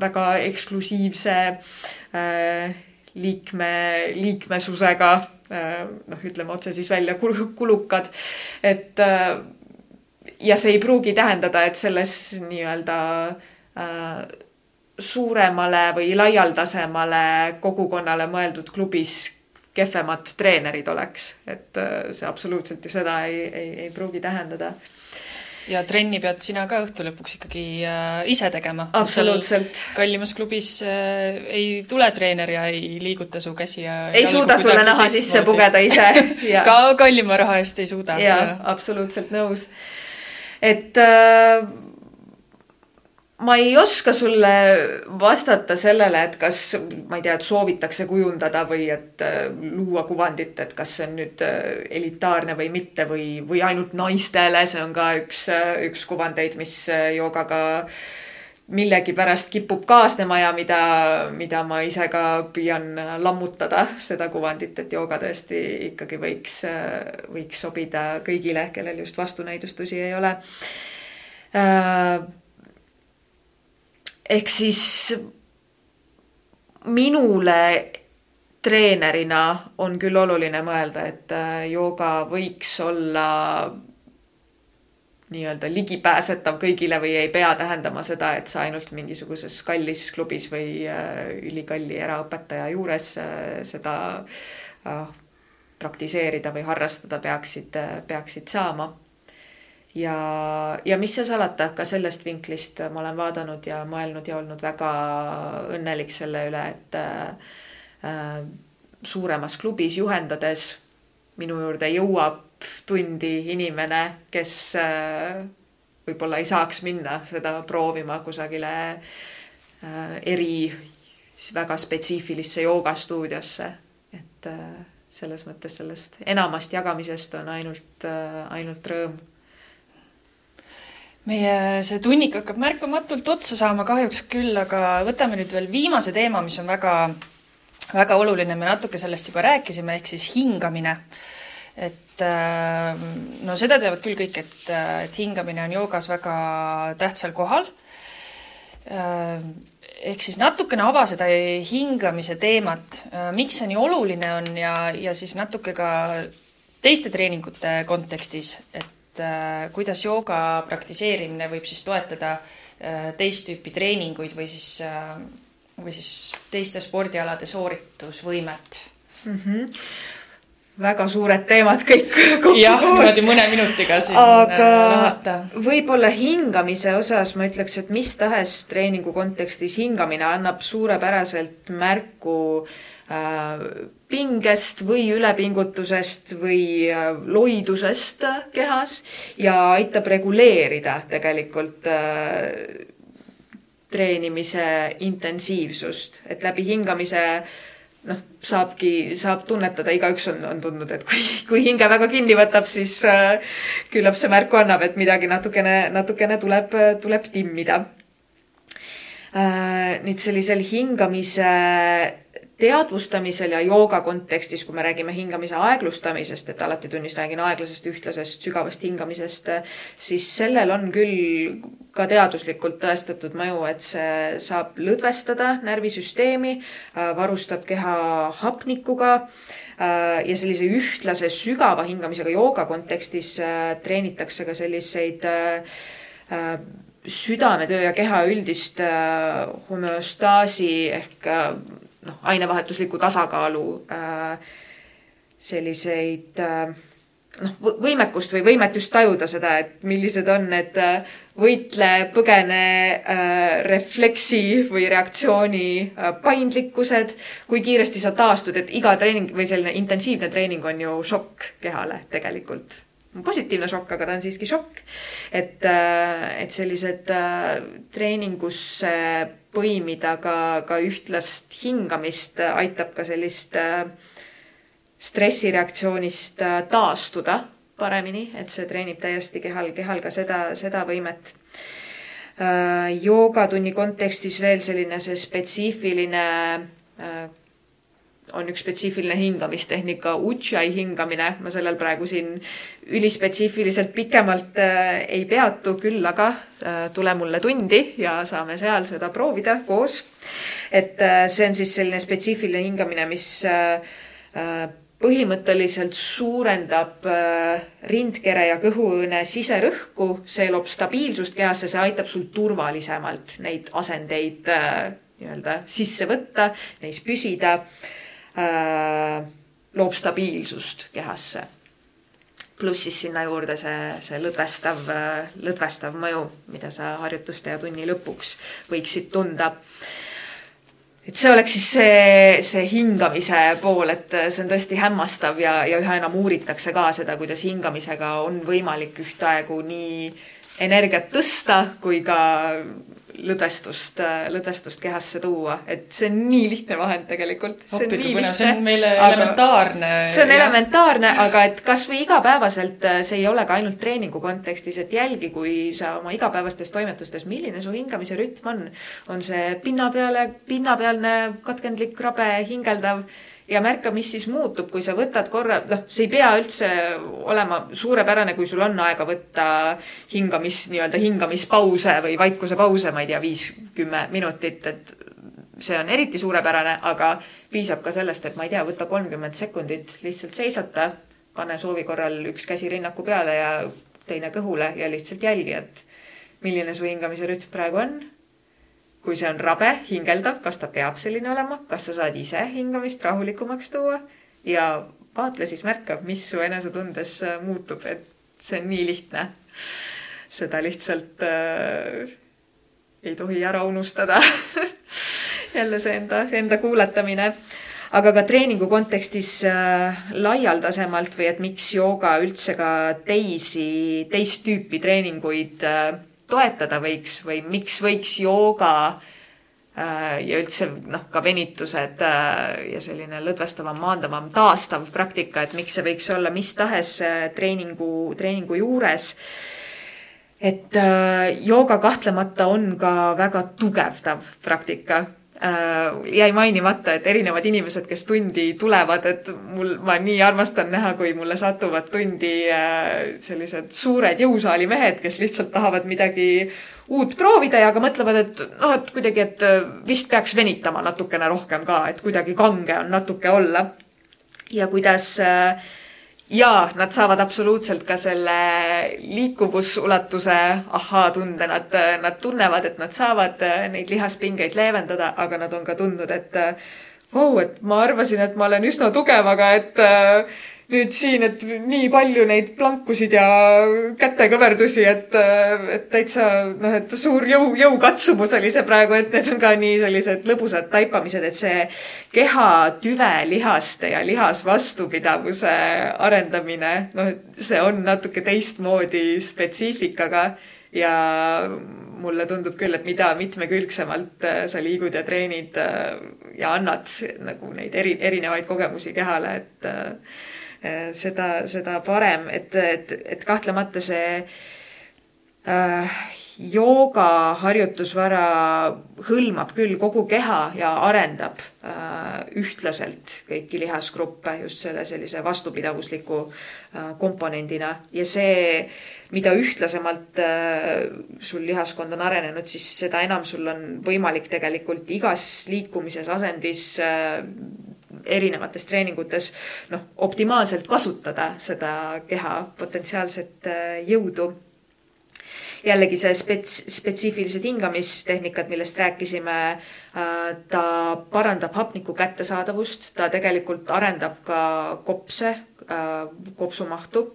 väga eksklusiivse liikme, liikmesusega, noh, ütleme otse siis välja, kulukad, et ja see ei pruugi tähendada, et selles nii-öelda suuremale või laialdasemale kogukonnale mõeldud klubis kehvemad treenerid oleks, et äh, see absoluutselt ju seda ei, ei, ei pruugi tähendada
ja trenni pead sina ka õhtu lõpuks ikkagi äh, ise tegema.
absoluutselt.
kallimas klubis äh, ei tule treener ja ei liiguta su käsi ja
ei suuda sulle naha sisse pugeda ise
ka kallima raha eest ei suuda.
jaa, absoluutselt nõus. et äh, ma ei oska sulle vastata sellele, et kas, ma ei tea, et soovitakse kujundada või et äh, luua kuvandit, et kas see on nüüd äh, elitaarne või mitte või, või ainult naistele, see on ka üks, äh, üks kuvandeid, mis joogaga millegipärast kipub kaasnema ja mida, mida ma ise ka püüan lammutada, seda kuvandit, et jooga tõesti ikkagi võiks, võiks sobida kõigile, kellel just vastunäidustusi ei ole ehk siis minule treenerina on küll oluline mõelda, et äh, jooga võiks olla nii-öelda ligipääsetav kõigile või ei pea tähendama seda, et sa ainult mingisuguses kallis klubis või äh, ülikalli eraõpetaja juures äh, seda praktiseerida või harrastada peaksid, peaksid saama. Ja, ja mis seal salata, ka sellest vinklist ma olen vaadanud ja mõelnud ja olnud väga õnnelik selle üle, et Äh, suuremas klubis juhendades minu juurde jõuab tundi inimene, kes äh, võib-olla ei saaks minna seda proovima kusagile äh, eri väga spetsiifilisse joogastuudiosse. et selles mõttes sellest enamast jagamisest on ainult, ainult rõõm
meie see tunnik hakkab märkamatult otsa saama kahjuks küll, aga võtame nüüd veel viimase teema, mis on väga väga oluline, me natuke sellest juba rääkisime, ehk siis hingamine. et äh, no seda teavad küll kõik, et, äh, et hingamine on joogas väga tähtsal kohal. Äh, ehk siis natukene ava seda hingamise teemat, miks see nii oluline on ja, ja siis natuke ka teiste treeningute kontekstis, et kuidas jooga praktiseerimine võib siis toetada teist tüüpi treeninguid või siis või siis teiste spordialade sooritusvõimet.
Mm. -hmm väga suured teemad kõik
kokku jah, niimoodi mõne minutiga siin
aga äh, võib-olla hingamise osas ma ütleks, et mis tahes treeningu kontekstis hingamine annab suurepäraselt märku äh, pingest või ülepingutusest või äh, loidusest kehas ja aitab reguleerida tegelikult äh, treenimise intensiivsust, et läbi hingamise noh, saabki, saab tunnetada, igaüks on, on tundnud, et kui, kui hinge väga kinni võtab, siis äh, küllap see märku annab, et midagi natukene, natukene tuleb, tuleb timmida äh,. nüüd sellisel hingamise teadvustamisel ja jooga kontekstis, kui me räägime hingamise aeglustamisest, et alati tunnis räägin aeglasest, ühtlasest, sügavast hingamisest, siis sellel on küll ka teaduslikult tõestatud mõju, et see saab lõdvestada närvisüsteemi, varustab keha hapnikuga ja sellise ühtlase sügava hingamisega jooga kontekstis treenitakse ka selliseid südametöö ja keha üldist homöostaasi ehk noh, ainevahetusliku tasakaalu äh, selliseid äh, noh, võimekust või võimet just tajuda seda, et millised on need äh, võitle, põgene äh, refleksi või reaktsiooni äh, paindlikkused, kui kiiresti sa taastud, et iga treening või selline intensiivne treening on ju šokk kehale tegelikult. Positiivne šokk, aga ta on siiski šokk. et, et sellised treeningusse põimida ka, ka ühtlast hingamist, aitab ka sellist äh, stressireaktsioonist äh, taastuda paremini, et see treenib täiesti kehal, kehal ka seda, seda võimet. Äh, joogatunni kontekstis veel selline see spetsiifiline on üks spetsiifiline hingamistehnika, Ujjayi hingamine, ma sellel praegu siin ülispetsiifiliselt pikemalt äh, ei peatu, küll aga äh, tule mulle tundi ja saame seal seda proovida koos. et äh, see on siis selline spetsiifiline hingamine, mis põhimõtteliselt suurendab rindkere ja kõhuõõne siserõhku, see loob stabiilsust kehasse, see aitab sul turvalisemalt neid asendeid nii-öelda sisse võtta, neis püsida loob stabiilsust kehasse. pluss siis sinna juurde see, see lõdvestav, lõdvestav mõju, mida sa harjutuste ja tunni lõpuks võiksid tunda et see oleks siis see, see hingamise pool, et see on tõesti hämmastav ja, ja üha enam uuritakse ka seda, kuidas hingamisega on võimalik ühtaegu nii energiat tõsta kui ka lõdvestust, lõdvestust kehasse tuua, et see on nii lihtne vahend tegelikult.
see on meile elementaarne.
see on ja. elementaarne, aga et kasvõi igapäevaselt, see ei ole ka ainult treeningu kontekstis, et jälgi, kui sa oma igapäevastes toimetustes, milline su hingamise rütm on. on see pinna peale, pinnapealne katkendlik, rabe, hingeldav ja märka, mis siis muutub, kui sa võtad korra, noh, see ei pea üldse olema suurepärane, kui sul on aega võtta hingamis, nii-öelda hingamispause või vaikusepause, ma ei tea, viis, kümme minutit, et see on eriti suurepärane, aga piisab ka sellest, et ma ei tea, võta kolmkümmend sekundit lihtsalt seisata, pane soovi korral üks käsi rinnaku peale ja teine kõhule ja lihtsalt jälgi, et milline su hingamise rütm praegu on. Kui see on rabe, hingeldav, kas ta peab selline olema, kas sa saad ise hingamist rahulikumaks tuua? Ja vaatle siis, märka, mis su enesetundes äh, muutub, et see on nii lihtne. seda lihtsalt äh, ei tohi ära unustada. Jälle see enda, enda kuulatamine. Aga ka treeningu kontekstis äh, laialdasemalt või et miks jooga üldse ka teisi, teist tüüpi treeninguid äh, toetada võiks või miks võiks jooga äh, ja üldse noh, ka venitused ja selline lõdvestavam, maandavam, taastav praktika, et miks see võiks olla mis tahes treeningu, treeningu juures. Et jooga kahtlemata on ka väga tugevdav praktika. äh, jäi mainimata, et erinevad inimesed, kes tundi tulevad, et mul, ma nii armastan näha, kui mulle satuvad tundi äh, sellised suured jõusaali mehed, kes lihtsalt tahavad midagi uut proovida ja ka mõtlevad, et noh, et kuidagi, et äh, vist peaks venitama natukene rohkem ka, et kuidagi kange on natuke olla. ja kuidas äh, ja nad saavad absoluutselt ka selle liikuvusulatuse ahhaa-tunde, nad, nad tunnevad, et nad saavad äh, neid lihaspingeid leevendada, aga nad on ka tundnud, et vau oh,, et ma arvasin, et ma olen üsna tugev, aga et äh, nüüd siin, et nii palju neid plankusid ja kätekõverdusi, et, et täitsa noh, et suur jõu, jõukatsumus oli see praegu, et need on ka nii sellised lõbusad taipamised, et see keha tüve lihaste ja lihasvastupidavuse arendamine, noh, see on natuke teistmoodi spetsiifikaga ja mulle tundub küll, et mida mitmekülgsemalt äh, sa liigud ja treenid äh, ja annad nagu neid eri, erinevaid kogemusi kehale, et Äh, seda, seda parem, et, et, et kahtlemata see äh, jooga harjutusvara hõlmab küll kogu keha ja arendab äh, ühtlaselt kõiki lihasgruppe just selle sellise vastupidavusliku äh, komponendina. Ja see, mida ühtlasemalt äh, sul lihaskond on arenenud, siis seda enam sul on võimalik tegelikult igas liikumises, asendis äh, erinevates treeningutes noh, optimaalselt kasutada seda keha potentsiaalset äh, jõudu. Jällegi see spets-, spetsiifilised hingamistehnikad, millest rääkisime, äh, ta parandab hapniku kättesaadavust, ta tegelikult arendab ka kopse, äh, kopsumahtu,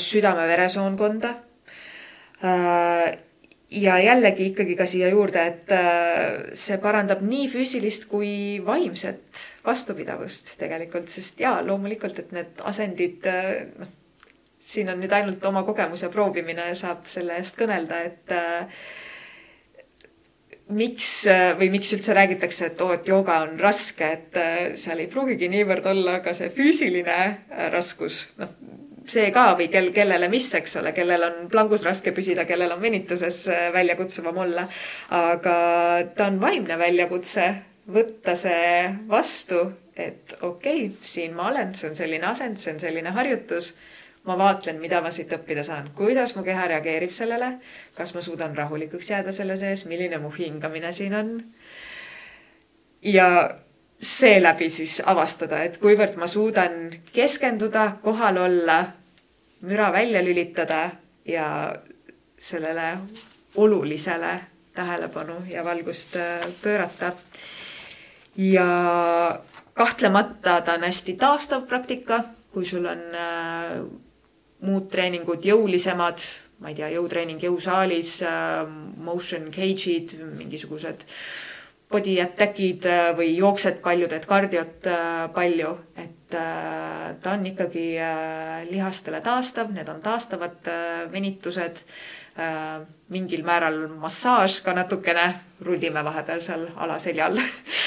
südame-veresoonkonda ja jällegi ikkagi ka siia juurde, et äh, see parandab nii füüsilist kui vaimset vastupidavust tegelikult, sest jaa, loomulikult, et need asendid, äh, noh, siin on nüüd ainult oma kogemus ja proovimine saab selle eest kõnelda, et äh, miks või miks üldse räägitakse, et oo, et jooga on raske, et seal ei pruugigi niivõrd olla ka see füüsiline raskus, noh see ka või kel, kellele mis, eks ole, kellel on plangus raske püsida, kellel on venituses äh, väljakutsuvam olla. aga ta on vaimne väljakutse, võtta see vastu, et okei okay,, siin ma olen, see on selline asend, see on selline harjutus. ma vaatlen, mida ma siit õppida saan, kuidas mu keha reageerib sellele, kas ma suudan rahulikuks jääda selle sees, milline mu hingamine siin on. ja seeläbi siis avastada, et kuivõrd ma suudan keskenduda, kohal olla, müra välja lülitada ja sellele olulisele tähelepanu ja valgust äh, pöörata. ja kahtlemata ta on hästi taastav praktika, kui sul on äh, muud treeningud jõulisemad, ma ei tea, jõutreening jõusaalis äh,, motion cage'id, mingisugused body attack'id äh, või jooksed palju, teed kardiot äh, palju, et äh, ta on ikkagi lihastele taastav, need on taastavad venitused, mingil määral massaaž ka natukene, rullime vahepeal seal alaseljal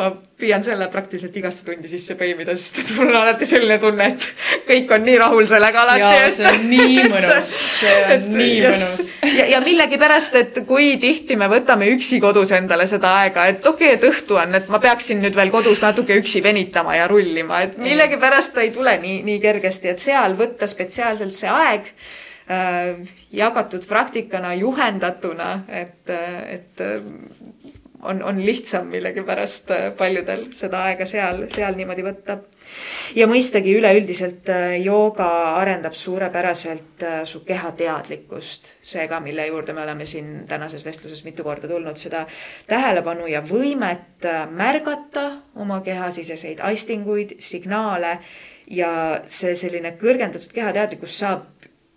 ma püüan selle praktiliselt igasse tundi sisse põimida, sest et mul on alati selline tunne, et kõik on nii rahul sellega alati.
see on nii mõnus, see on et, nii yes. mõnus.
ja, ja millegipärast, et kui tihti me võtame üksi kodus endale seda aega, et okei okay,, et õhtu on, et ma peaksin nüüd veel kodus natuke üksi venitama ja rullima, et millegipärast ta ei tule nii, nii kergesti, et seal võtta spetsiaalselt see aeg äh, jagatud praktikana, juhendatuna, et, et on, on lihtsam millegipärast äh, paljudel seda aega seal, seal niimoodi võtta. ja mõistagi üleüldiselt äh, jooga arendab suurepäraselt äh, su kehateadlikkust, see ka, mille juurde me oleme siin tänases vestluses mitu korda tulnud, seda tähelepanu ja võimet märgata oma kehasiseseid aistinguid, signaale ja see selline kõrgendatud kehateadlikkus saab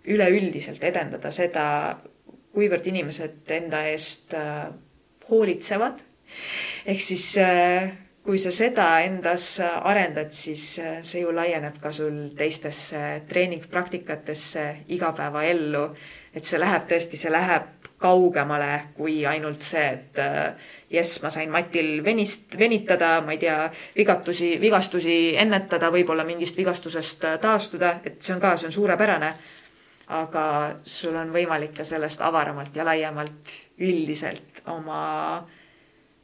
üleüldiselt edendada seda, kuivõrd inimesed enda eest hoolitsevad. ehk siis äh, kui sa seda endas arendad, siis äh, see ju laieneb ka sul teistesse treeningpraktikatesse, igapäevaellu. et see läheb tõesti, see läheb kaugemale kui ainult see, et äh, jess, ma sain matil venist, venitada, ma ei tea, vigatusi, vigastusi ennetada, võib-olla mingist vigastusest taastuda, et see on ka, see on suurepärane. aga sul on võimalik ka sellest avaramalt ja laiemalt üldiselt oma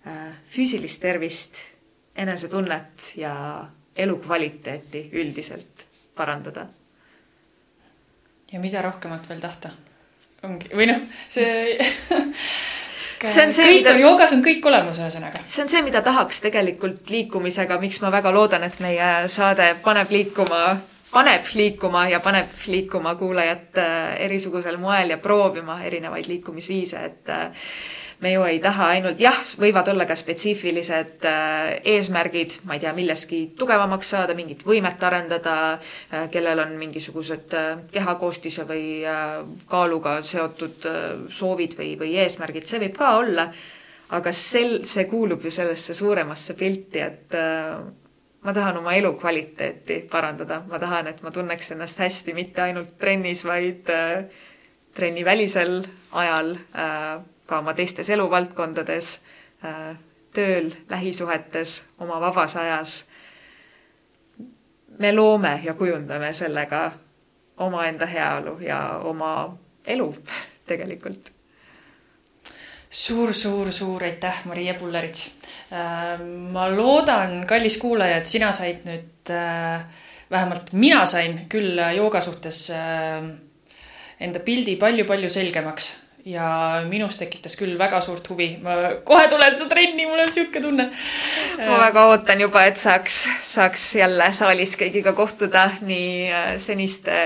äh, füüsilist tervist, enesetunnet ja elukvaliteeti üldiselt parandada.
ja mida rohkemat veel tahta? ongi, või noh, see
see on see,
mida... joogas on kõik olemas, ühesõnaga.
see on see, mida tahaks tegelikult liikumisega, miks ma väga loodan, et meie saade paneb liikuma, paneb liikuma ja paneb liikuma kuulajat äh, erisugusel moel ja proovima erinevaid liikumisviise, et äh, me ju ei taha ainult, jah, võivad olla ka spetsiifilised äh, eesmärgid, ma ei tea, milleski tugevamaks saada, mingit võimet arendada, äh, kellel on mingisugused äh, kehakoostise või kaaluga seotud soovid või, või eesmärgid, see võib ka olla. aga sel, see kuulub ju sellesse suuremasse pilti, et ma tahan oma elukvaliteeti parandada, ma tahan, et ma tunneks ennast hästi mitte ainult trennis, vaid trennivälisel ajal ka oma teistes eluvaldkondades, äh, tööl, lähisuhetes, oma vabas ajas. me loome ja kujundame sellega omaenda heaolu ja oma elu tegelikult
suur-suur-suur aitäh, Maria Pullerits. Äh, ma loodan, kallis kuulaja, et sina said nüüd, äh, vähemalt mina sain küll jooga suhtes enda pildi palju-palju selgemaks ja minus tekitas küll väga suurt huvi. ma kohe tulen su trenni, mul on niisugune tunne.
ma väga ootan juba, et saaks, saaks jälle saalis kõigiga kohtuda nii äh, seniste,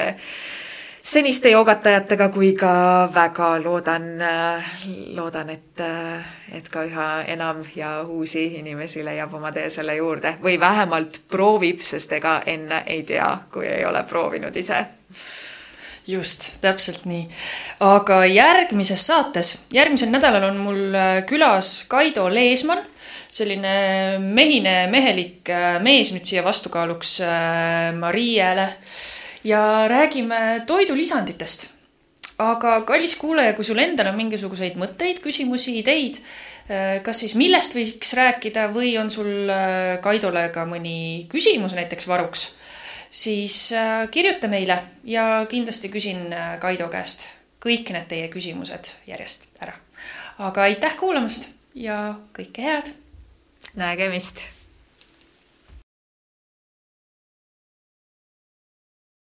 seniste joogatajatega kui ka väga loodan, äh, loodan, et, äh, et ka üha enam ja uusi inimesi leiab oma tee selle juurde või vähemalt proovib, sest ega enne ei tea, kui ei ole proovinud ise
just, täpselt nii. aga järgmises saates, järgmisel nädalal on mul äh, külas Kaido Leesmann, selline mehine, mehelik äh, mees nüüd siia vastukaaluks äh, Mariele ja räägime toidulisanditest. aga kallis kuulaja, kui sul endal on mingisuguseid mõtteid, küsimusi, ideid, kas siis millest võiks rääkida või on sul Kaidole ka mõni küsimus näiteks varuks siis äh, kirjuta meile ja kindlasti küsin äh, Kaido käest kõik need teie küsimused järjest ära. aga aitäh kuulamast ja kõike head!
nägemist!